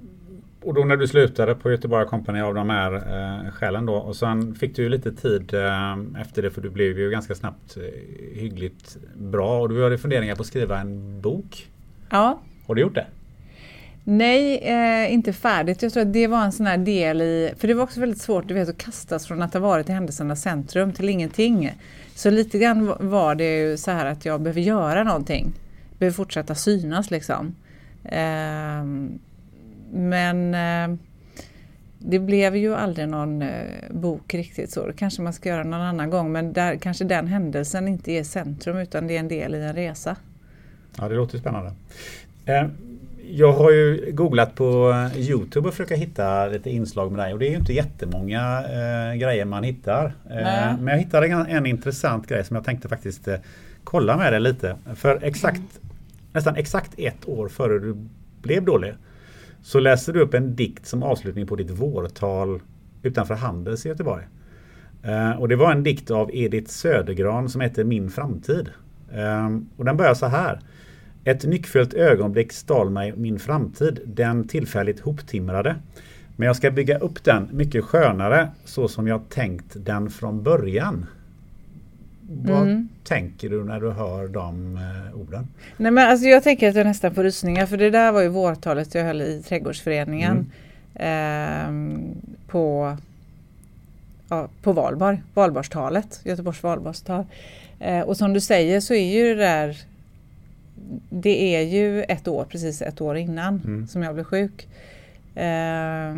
och då när du slutade på Göteborg Company av de här eh, skälen då och sen fick du ju lite tid eh, efter det för du blev ju ganska snabbt eh, hyggligt bra och du hade funderingar på att skriva en bok. Ja. Har du gjort det? Nej, eh, inte färdigt. Jag tror att det var en sån här del i, för det var också väldigt svårt du vet, att kastas från att ha varit i händelsernas centrum till ingenting. Så lite grann var det ju så här att jag behöver göra någonting. behöver fortsätta synas liksom. Eh, men eh, det blev ju aldrig någon eh, bok riktigt så. Det kanske man ska göra någon annan gång men där kanske den händelsen inte är centrum utan det är en del i en resa. Ja, det låter spännande. Eh, jag har ju googlat på Youtube och försökt hitta lite inslag med dig och det är ju inte jättemånga eh, grejer man hittar. Eh, men jag hittade en, en, intressant grej som jag tänkte faktiskt eh, kolla med dig lite. För exakt, mm. nästan exakt ett år före du blev dålig så läste du upp en dikt som avslutning på ditt vårtal utanför Handels i Göteborg. Eh, och det var en dikt av Edith Södergran som heter Min framtid. Eh, och den börjar så här. Ett nyckfullt ögonblick stal mig min framtid, den tillfälligt hoptimrade. Men jag ska bygga upp den mycket skönare så som jag tänkt den från början. Vad mm. tänker du när du hör de eh, orden? Nej, men alltså jag tänker att jag nästan får rysningar för det där var ju vårtalet jag höll i Trädgårdsföreningen mm. eh, på, ja, på Valborg, valborgstalet, Göteborgs valborgstal. Eh, och som du säger så är ju det där det är ju ett år, precis ett år innan mm. som jag blev sjuk. Eh,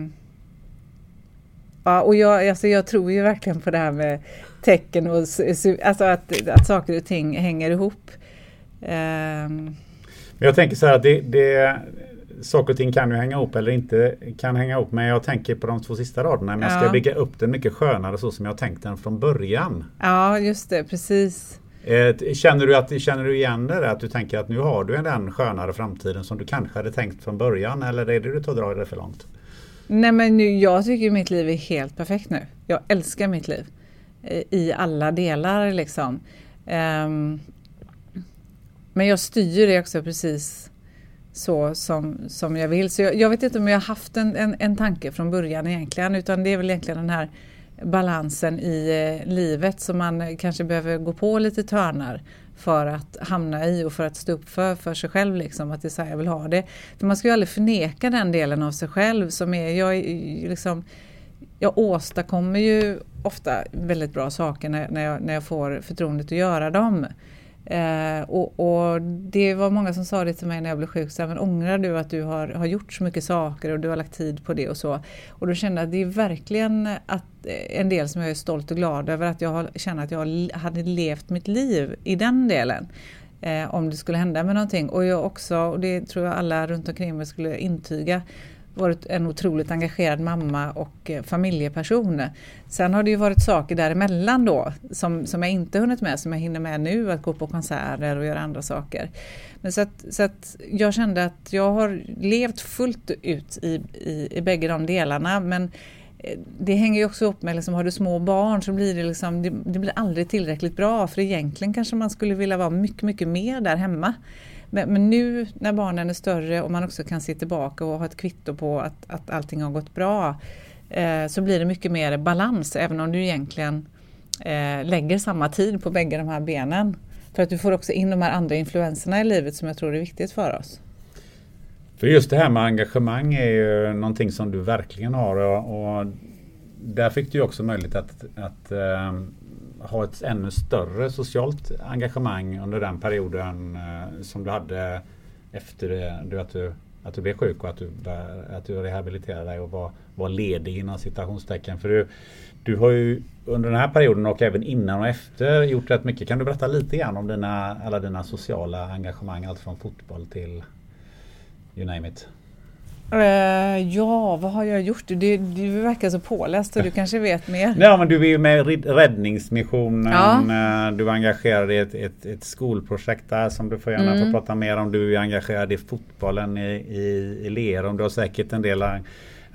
ja, och jag, alltså jag tror ju verkligen på det här med tecken och alltså att, att saker och ting hänger ihop. Eh, men jag tänker så här att det, det, saker och ting kan ju hänga ihop eller inte kan hänga ihop. Men jag tänker på de två sista raderna. Men jag ska bygga upp den mycket skönare så som jag tänkt den från början. Ja, just det, precis. Eh, känner du, att, känner du igen det? Att du tänker att nu har du den skönare framtiden som du kanske hade tänkt från början? Eller är det du tar dra det för långt? Nej men nu, jag tycker mitt liv är helt perfekt nu. Jag älskar mitt liv. Eh, I alla delar liksom. Um, men jag styr det också precis så som, som jag vill. Så jag, jag vet inte om jag har haft en, en, en tanke från början egentligen utan det är väl egentligen den här balansen i eh, livet som man kanske behöver gå på lite törnar för att hamna i och för att stå upp för, för sig själv. Liksom, att det är så här jag vill ha det. För man ska ju aldrig förneka den delen av sig själv som är, jag, liksom, jag åstadkommer ju ofta väldigt bra saker när, när, jag, när jag får förtroendet att göra dem. Eh, och, och, det var många som sa det till mig när jag blev sjuk, så här, men ångrar du att du har, har gjort så mycket saker och du har lagt tid på det och så. Och då kände jag att det är verkligen att, eh, en del som jag är stolt och glad över, att jag har, känner att jag hade levt mitt liv i den delen. Eh, om det skulle hända med någonting. Och jag också, och det tror jag alla runt omkring mig skulle intyga, varit en otroligt engagerad mamma och eh, familjeperson. Sen har det ju varit saker däremellan då som, som jag inte hunnit med, som jag hinner med nu, att gå på konserter och göra andra saker. Men så att, så att jag kände att jag har levt fullt ut i, i, i bägge de delarna men eh, det hänger ju också upp med, liksom, har du små barn så blir det, liksom, det, det blir aldrig tillräckligt bra för egentligen kanske man skulle vilja vara mycket, mycket mer där hemma. Men, men, nu när barnen är större och man också kan se tillbaka och ha ett kvitto på att, att allting har gått bra eh, så blir det mycket mer balans även om du egentligen eh, lägger samma tid på bägge de här benen. För att du får också in de här andra influenserna i livet som jag tror är viktigt för oss. För just det här med engagemang är ju någonting som du verkligen har och, och där fick du också möjlighet att, att eh, ha ett ännu större socialt engagemang under den perioden eh, som du hade efter det, att, du, att du blev sjuk och att du, att du rehabiliterade dig och var, var ledig inom citationstecken. För du, du har ju under den här perioden och även innan och efter gjort rätt mycket. Kan du berätta lite grann om dina, alla dina sociala engagemang? Allt från fotboll till you name it. Uh, ja, vad har jag gjort? Du, du verkar så påläst och du kanske vet mer. Ja, men du är ju med i Räddningsmissionen. Ja. Eh, du är engagerad i ett, ett, ett, skolprojekt där som du får gärna mm. få prata mer om. Du är engagerad i fotbollen i, i, i Lerum. Du har säkert en del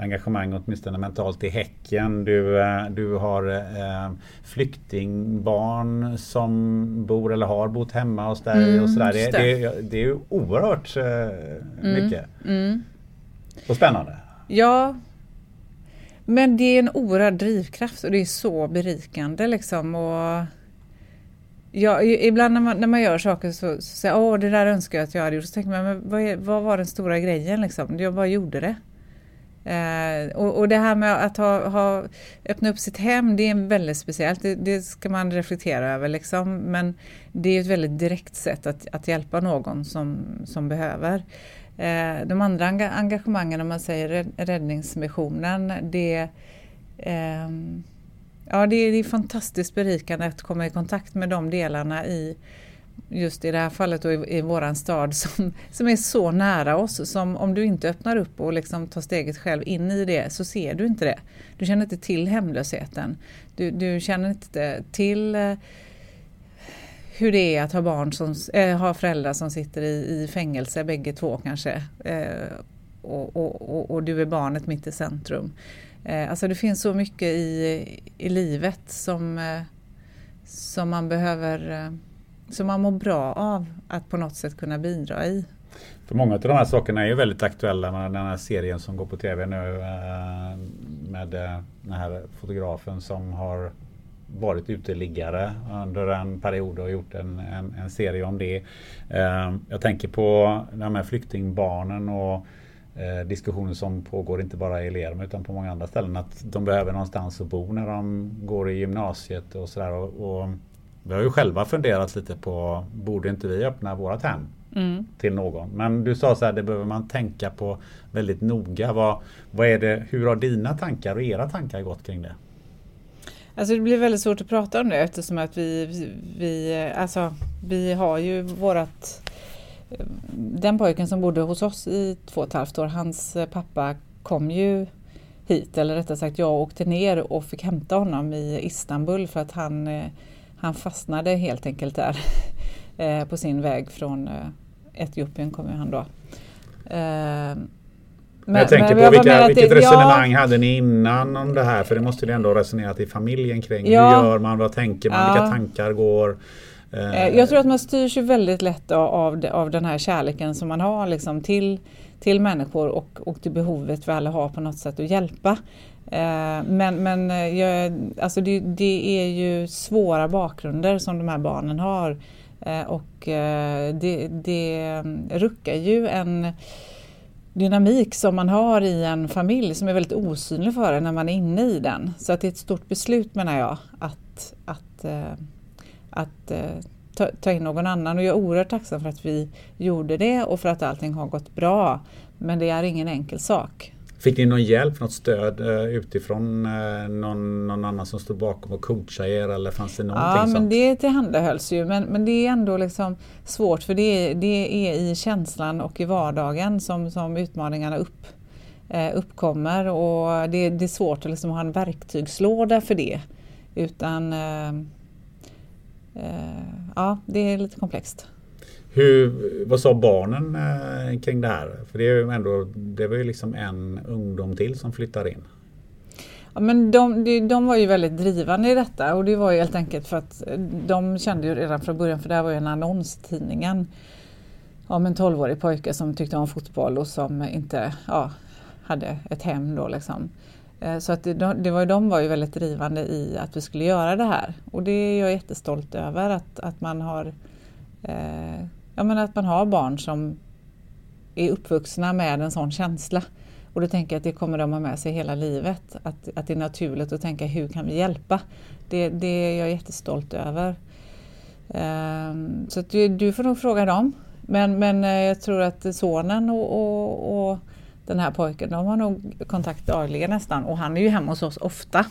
engagemang åtminstone mentalt i Häcken. Du, eh, du har eh, flyktingbarn som bor eller har bott hemma hos dig mm, och sådär. Det, det, det, är ju oerhört eh, mm, mycket. Mm. Och spännande. Ja. Men det är en oerhörd drivkraft och det är så berikande liksom. Och ja, ibland när man, när man gör saker så, så säger jag åh det där önskar jag att jag hade gjort. Så tänker man, men vad, är, vad var den stora grejen liksom? Jag bara gjorde det. Eh, och, och, det här med att ha, ha, öppna upp sitt hem, det är väldigt speciellt. Det, det, ska man reflektera över. Liksom. Men det är ett väldigt direkt sätt att, att hjälpa någon som, som behöver. Eh, de andra engagemangen, om man säger räddningsmissionen, det, eh, ja, det, är, det är fantastiskt berikande att komma i kontakt med de delarna i just i det här fallet då i, i våran stad som, som är så nära oss. Som om du inte öppnar upp och liksom tar steget själv in i det så ser du inte det. Du känner inte till hemlösheten. Du, du känner inte till eh, hur det är att ha barn som, äh, ha föräldrar som sitter i, i fängelse, bägge två kanske. Eh, och, och, och, och, du är barnet mitt i centrum. Eh, alltså det finns så mycket i, i livet som, eh, som man behöver eh, som man mår bra av att på något sätt kunna bidra i. För många av de här sakerna är ju väldigt aktuella med den här serien som går på tv nu eh, med den här fotografen som har varit uteliggare under en period och gjort en, en, en serie om det. Eh, jag tänker på de här flyktingbarnen och eh, diskussioner som pågår inte bara i Lerum utan på många andra ställen. Att de behöver någonstans att bo när de går i gymnasiet och sådär. Och, och, vi har ju själva funderat lite på, borde inte vi öppna vårat hem mm. till någon? Men du sa så här, det behöver man tänka på väldigt noga. Vad, vad är det, hur har dina tankar och era tankar gått kring det? Alltså det blir väldigt svårt att prata om det eftersom att vi, vi, alltså, vi har ju vårat den pojken som bodde hos oss i två och ett halvt år, hans pappa kom ju hit, eller rättare sagt jag åkte ner och fick hämta honom i Istanbul för att han, han fastnade helt enkelt där eh, på sin väg från eh, Etiopien Etiopien kommer han då. Eh, men, jag tänker men, på vilka, vilket det, resonemang ja, hade ni innan om det här? För det måste ni ändå resonerat i familjen kring. Ja, Hur gör man? Vad tänker man? Ja, vilka tankar går? Eh, jag tror att man styrs ju väldigt lätt av, av den här kärleken som man har liksom till, till människor och, och till behovet vi alla har på något sätt att hjälpa. Eh, men men eh, jag, alltså det, det, är ju svåra bakgrunder som de här barnen har och det, det ruckar ju en dynamik som man har i en familj som är väldigt osynlig för en när man är inne i den. Så att det är ett stort beslut menar jag att, att, eh, att eh, ta, ta in någon annan och jag är oerhört tacksam för att vi gjorde det och för att allting har gått bra. Men det är ingen enkel sak. Fick ni någon hjälp, något stöd uh, utifrån uh, någon, någon, annan som stod bakom och coachade er eller fanns det någonting Ja, men sånt? det tillhandahölls ju men, men det är ändå liksom svårt för det, det är i känslan och i vardagen som, som utmaningarna upp, uh, uppkommer och det, det, är svårt att liksom ha en verktygslåda för det. Utan ja, det är lite komplext. Hur, vad sa barnen eh, kring det här? För det, är ju ändå, det var ju liksom en ungdom till som flyttar in. Ja, men de, de var ju väldigt drivande i detta och det var ju helt enkelt för att eh, de kände ju redan från början, för det här var ju en annons i tidningen om en 12-årig pojke som tyckte om fotboll och som inte ja, hade ett hem då liksom. Eh, så att det, det var, de var ju väldigt drivande i att vi skulle göra det här och det är jag jättestolt över att, att man har eh, ja, men att man har barn som är uppvuxna med en sån känsla. Och då tänker jag att det kommer de ha med sig hela livet. Att, att det är naturligt att tänka hur kan vi hjälpa? Det, det är jag jättestolt över. Um, så du, du, får nog fråga dem. Men, men eh, jag tror att sonen och, och, och, den här pojken, de har nog kontakt dagligen nästan. Och han är ju hemma hos oss ofta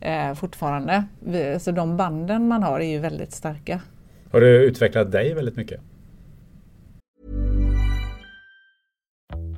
eh, fortfarande. Så de banden man har är ju väldigt starka. Har det utvecklat dig väldigt mycket?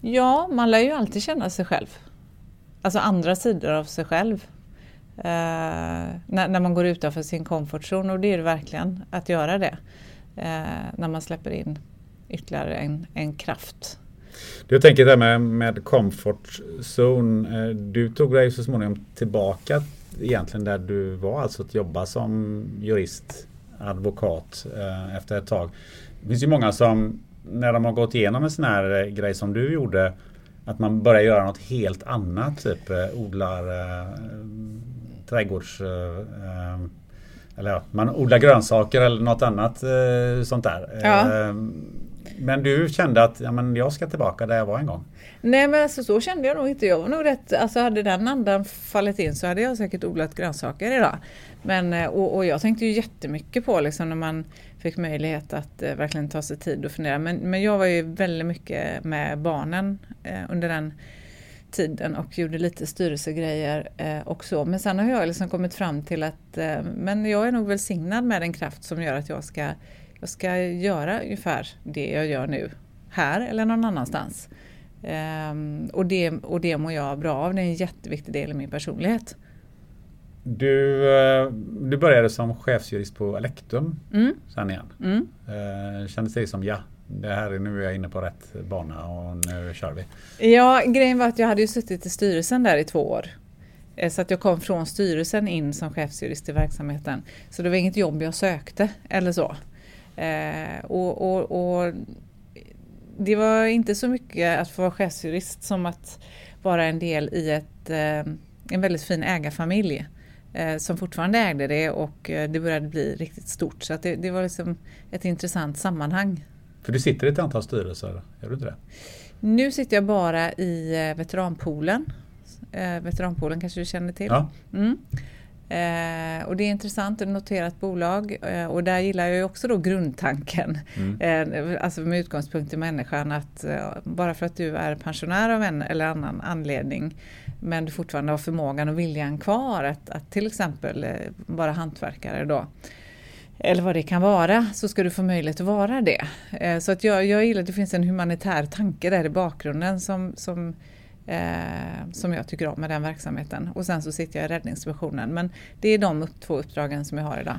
ja, man lär ju alltid känna sig själv. Alltså andra sidor av sig själv. Eh, när, när, man går utanför sin komfortzon och det är det verkligen att göra det. Eh, när man släpper in ytterligare en, en kraft. Du tänker det med, med komfortzon. Eh, du tog dig så småningom tillbaka egentligen där du var, alltså att jobba som jurist, advokat eh, efter ett tag. Det finns ju många som när de har gått igenom en sån här eh, grej som du gjorde att man börjar göra något helt annat, typ eh, odlar eh, trädgårds... Eh, eller ja, man odlar grönsaker eller något annat eh, sånt där. Ja. Eh, men du kände att ja, men jag ska tillbaka där jag var en gång? Nej men alltså, så kände jag nog inte. Jag var nog rätt, alltså hade den andan fallit in så hade jag säkert odlat grönsaker idag. Men, eh, och, och jag tänkte ju jättemycket på liksom när man fick möjlighet att eh, verkligen ta sig tid och fundera. Men, men jag var ju väldigt mycket med barnen eh, under den tiden och gjorde lite styrelsegrejer eh, och så. Men sen har jag liksom kommit fram till att eh, men jag är nog välsignad med en kraft som gör att jag ska, jag ska göra ungefär det jag gör nu. Här eller någon annanstans. Ehm, och, det, och det mår jag bra av. Det är en jätteviktig del i min personlighet. Du, eh, du började som chefsjurist på Alektum Mm. sen igen. Mm. Eh, Kändes det som ja, det här är nu är jag inne på rätt bana och nu kör vi. Ja, grejen var att jag hade ju suttit i styrelsen där i två år. Eh, Så att jag kom från styrelsen in som chefsjurist i verksamheten. Så det var inget jobb jag sökte eller så. Eh, och, och, och det var inte så mycket att få vara chefsjurist som att vara en del i ett, eh, en väldigt fin ägarfamilj som fortfarande ägde det och eh, det började bli riktigt stort. Så det, det var liksom ett intressant sammanhang. För du sitter i ett antal styrelser, gör du inte det? Nu sitter jag bara i eh, veteranpoolen. Eh, veteranpoolen kanske du känner till? Ja. Mm. Eh, och det är intressant, ett noterat bolag eh, och där gillar jag också då grundtanken. Eh, alltså med utgångspunkt i människan att eh, bara för att du är pensionär av en eller annan anledning men du fortfarande har förmågan och viljan kvar att, att till exempel eh, vara hantverkare då eller vad det kan vara, så ska du få möjlighet att vara det. Eh, Så att jag, jag gillar att det finns en humanitär tanke där i bakgrunden som, som, eh, som jag tycker om med den verksamheten. Och sen så sitter jag i räddningsdivisionen. Men det är de upp, två uppdragen som jag har idag.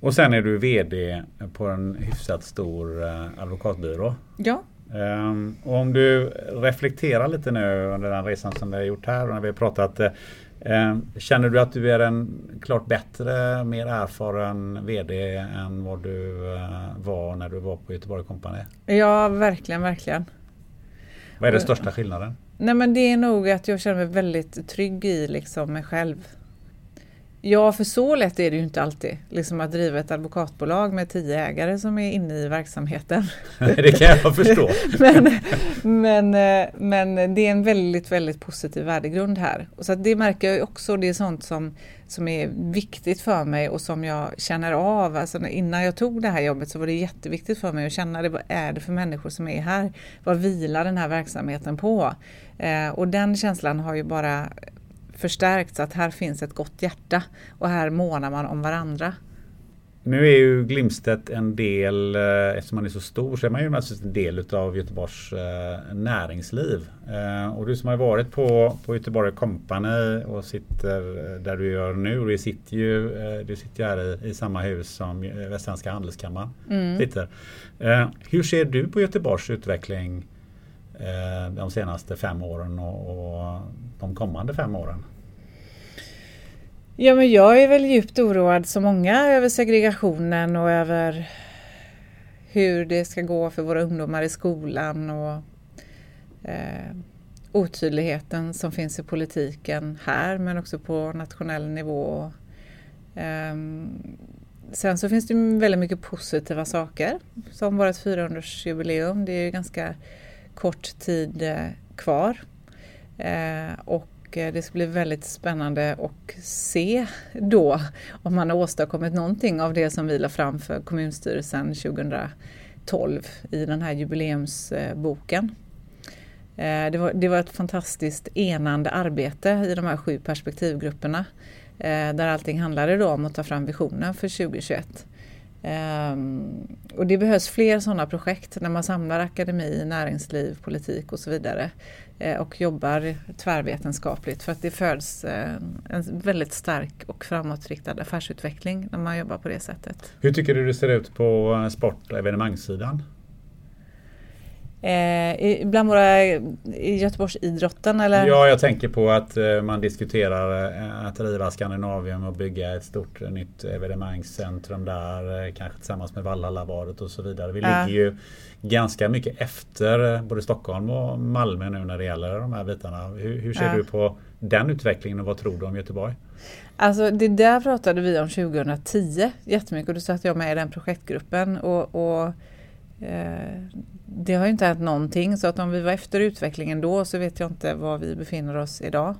Och sen är du VD på en hyfsat stor eh, advokatbyrå. Ja, Och om du reflekterar lite nu under den resan som vi har gjort här och när vi har pratat. eh, ehm, känner du att du är en klart bättre, mer erfaren VD än vad du eh, var när du var på Göteborg Company? ja verkligen, verkligen. Vad är den största skillnaden? Nej men det är nog att jag känner mig väldigt trygg i liksom mig själv. Ja, för så lätt är det ju inte alltid. Liksom att driva ett advokatbolag med tio ägare som är inne i verksamheten. det kan jag förstå. men, men, men det är en väldigt, väldigt positiv värdegrund här. Och så det märker jag också, det är sånt som, som är viktigt för mig och som jag känner av. Alltså innan jag tog det här jobbet så var det jätteviktigt för mig att känna det, vad är det för människor som är här? Vad vilar den här verksamheten på? Eh, och den känslan har ju bara förstärkts att här finns ett gott hjärta och här månar man om varandra. Nu är ju Glimstedt en del, eh, eftersom man är så stor, så är man ju naturligtvis en del utav Göteborgs eh, näringsliv. Eh, och du som har varit på, på Göteborg Company och sitter där du gör nu, du sitter ju, du sitter här i, i samma hus som Västsvenska Handelskammaren sitter. Eh, hur ser du på Göteborgs utveckling Eh, de senaste fem åren och, och de kommande fem åren? Ja, men jag är väl djupt oroad som många över segregationen och över hur det ska gå för våra ungdomar i skolan och eh, otydligheten som finns i politiken här men också på nationell nivå. Eh, sen så finns det väldigt mycket positiva saker som vårt 400-årsjubileum. Det är ju ganska kort tid eh, kvar. Eh, och eh, det ska bli väldigt spännande att se då om man har åstadkommit någonting av det som vi la fram för kommunstyrelsen 2012 i den här jubileumsboken. Det var, det var ett fantastiskt enande arbete i de här sju perspektivgrupperna där allting handlade då om att ta fram visionen för 2021. Um, och det behövs fler sådana projekt när man samlar akademi, näringsliv, politik och så vidare eh, och jobbar tvärvetenskapligt för att det föds eh, en väldigt stark och framåtriktad affärsutveckling när man jobbar på det sättet. Hur tycker du det ser ut på eh, sport och evenemangssidan? Eh, bland våra Göteborgsidrotten eller? Ja, jag tänker på att eh, man diskuterar eh, att riva Skandinavien och bygga ett stort eh, nytt evenemangscentrum där. Eh, kanske tillsammans med Valhallabadet och så vidare. Vi ja. ligger ju ganska mycket efter eh, både Stockholm och Malmö nu när det gäller de här bitarna. Hur, hur ser ja. du på den utvecklingen och vad tror du om Göteborg? Alltså det där pratade vi om 2010 jättemycket och då satt jag med i den projektgruppen och, och Eh, det har ju inte hänt någonting så att om vi var efter utvecklingen då så vet jag inte var vi befinner oss idag.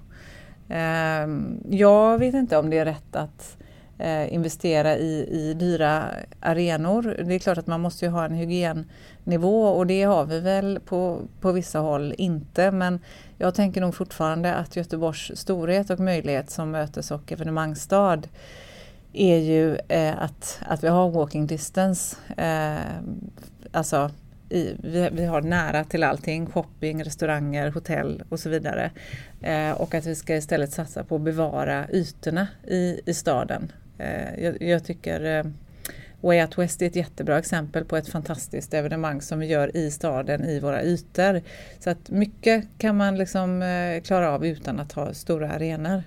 Ehm, jag vet inte om det är rätt att eh, investera i, i dyra arenor. Det är klart att man måste ha en hygiennivå och det har vi väl på, på vissa håll inte men jag tänker nog fortfarande att Göteborgs storhet och möjlighet som mötes och evenemangsstad är ju eh, att, att vi har walking distance. Eh, alltså i, vi, vi, har nära till allting, shopping, restauranger, hotell och så vidare. Eh, och att vi ska istället satsa på att bevara ytorna i, i staden. Eh, jag, jag, tycker eh, Way Out West är ett jättebra exempel på ett fantastiskt evenemang som vi gör i staden i våra ytor. Så att mycket kan man liksom eh, klara av utan att ha stora arenor.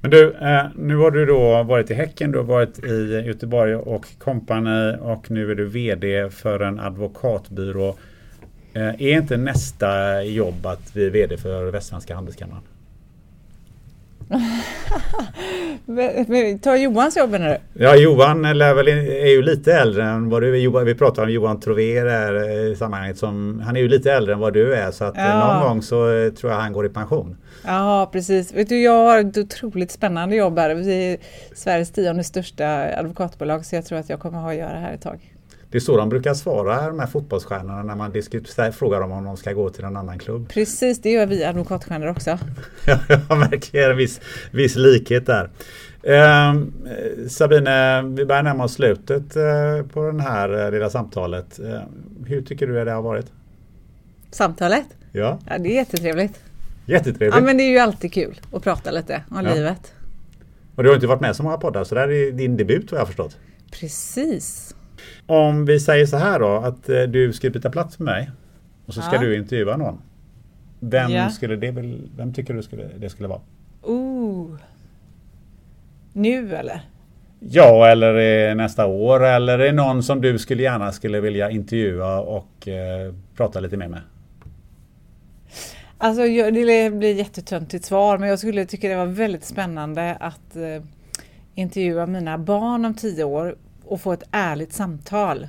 Men du, eh, nu har du då varit i Häcken, du har varit i Göteborg och Company och nu är du VD för en advokatbyrå. Eh, är inte nästa jobb att bli VD för Västsvenska Handelskammaren? Ta Johans jobb nu. Ja Johan är, väl, är ju lite äldre än vad du är. Vi pratar om Johan Trover i sammanhanget. Som, han är ju lite äldre än vad du är så att ja. någon gång så tror jag han går i pension. Ja precis. Vet du, jag har ett otroligt spännande jobb här. Vi är Sveriges tionde största advokatbolag så jag tror att jag kommer ha att göra här ett tag. Det är så de brukar svara de här fotbollsstjärnorna när man diskuterar, frågar dem om de ska gå till en annan klubb. Precis, det gör vi advokatstjärnor också. jag märker en viss, viss likhet där. Eh, Sabine, vi börjar närma oss slutet eh, på det här eh, lilla samtalet. Eh, hur tycker du det har varit? Samtalet? Ja. ja det är jättetrevligt. Jättetrevligt. Ja men det är ju alltid kul att prata lite om ja. livet. Och du har inte varit med så många poddar så det här är din debut vad jag har förstått. Precis. Om vi säger så här då att eh, du ska byta plats med mig och så ska ja. du intervjua någon. Vem, ja. skulle det, vem tycker du skulle, det skulle vara? Oh. Nu eller? Ja, eller nästa år eller är någon som du skulle gärna skulle vilja intervjua och eh, prata lite mer med? Alltså det blir ett jättetöntigt svar men jag skulle tycka det var väldigt spännande att eh, intervjua mina barn om tio år och få ett ärligt samtal.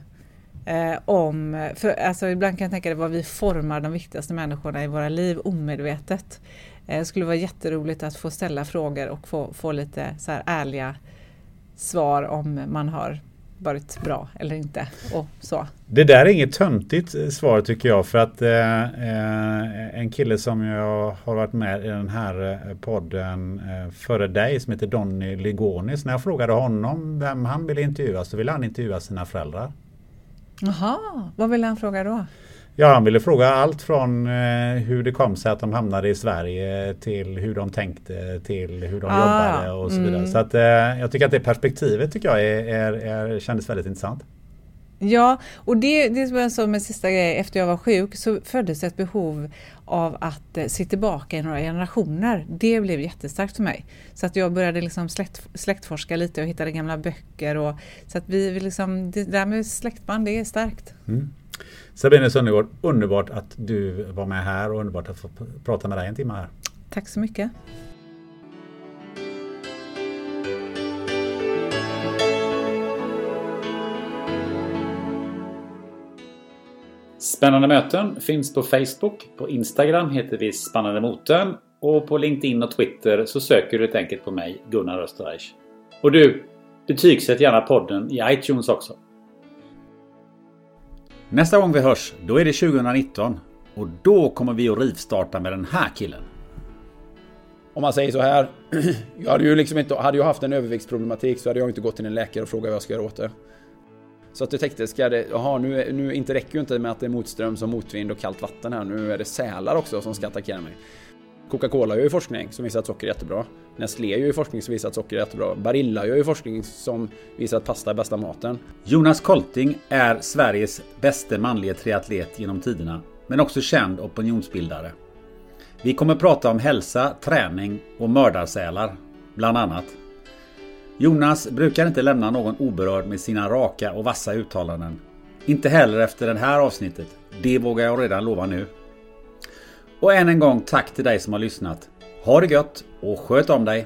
Eh, om, för alltså ibland kan jag tänka det vad vi formar de viktigaste människorna i våra liv omedvetet. Eh, det skulle vara jätteroligt att få ställa frågor och få, få lite så här ärliga svar om man har varit bra eller inte. Och så. Det där är inget töntigt eh, svar tycker jag för att eh, eh, en kille som jag har varit med i den här eh, podden eh, före dig som heter Donny Ligonis. När jag frågade honom vem han ville intervjua så ville han intervjua sina föräldrar. Jaha, vad ville han fråga då? Ja, han ville fråga allt från eh, hur det kom sig att de hamnade i Sverige till hur de tänkte till hur de ah, jobbade och så vidare. Mm. Så att, eh, jag tycker att det perspektivet tycker jag är, är, är, kändes väldigt intressant. Ja, och det, det var så med sista grejen, efter jag var sjuk så föddes ett behov av att eh, se tillbaka i några generationer. Det blev jättestarkt för mig. Så att jag började liksom släkt, släktforska lite och hittade gamla böcker. Och, så att vi, vi liksom, det där med släktband, det är starkt. Mm. Sabine Söndergård, underbart att du var med här och underbart att få prata med dig en timme här. Tack så mycket. Spännande möten finns på Facebook. På Instagram heter vi Spännande Moten. Och på LinkedIn och Twitter så söker du helt enkelt på mig, Gunnar Österreich. Och du, betygsätt gärna podden i iTunes också. Nästa gång vi hörs, då är det 2019. Och då kommer vi att rivstarta med den här killen. Om man säger så här. Jag hade ju liksom inte, hade jag haft en överviktsproblematik så hade jag inte gått till en läkare och frågat vad jag ska göra åt det. Så att jag tänkte, ska det, jaha, nu, nu inte räcker ju inte med att det är motström som motvind och kallt vatten här. Nu är det sälar också som ska attackera mig. Coca-Cola gör ju forskning som visar att socker är jättebra. Nestlé gör ju forskning som visar att socker är jättebra. Barilla gör ju forskning som visar att pasta är bästa maten. Jonas Kolting är Sveriges bästa manliga triatlet genom tiderna, men också känd opinionsbildare. Vi kommer prata om hälsa, träning och mördarsälar, bland annat. Jonas brukar inte lämna någon oberörd med sina raka och vassa uttalanden. Inte heller efter det här avsnittet. Det vågar jag redan lova nu. Och än en gång tack till dig som har lyssnat. Ha det gött och sköt om dig!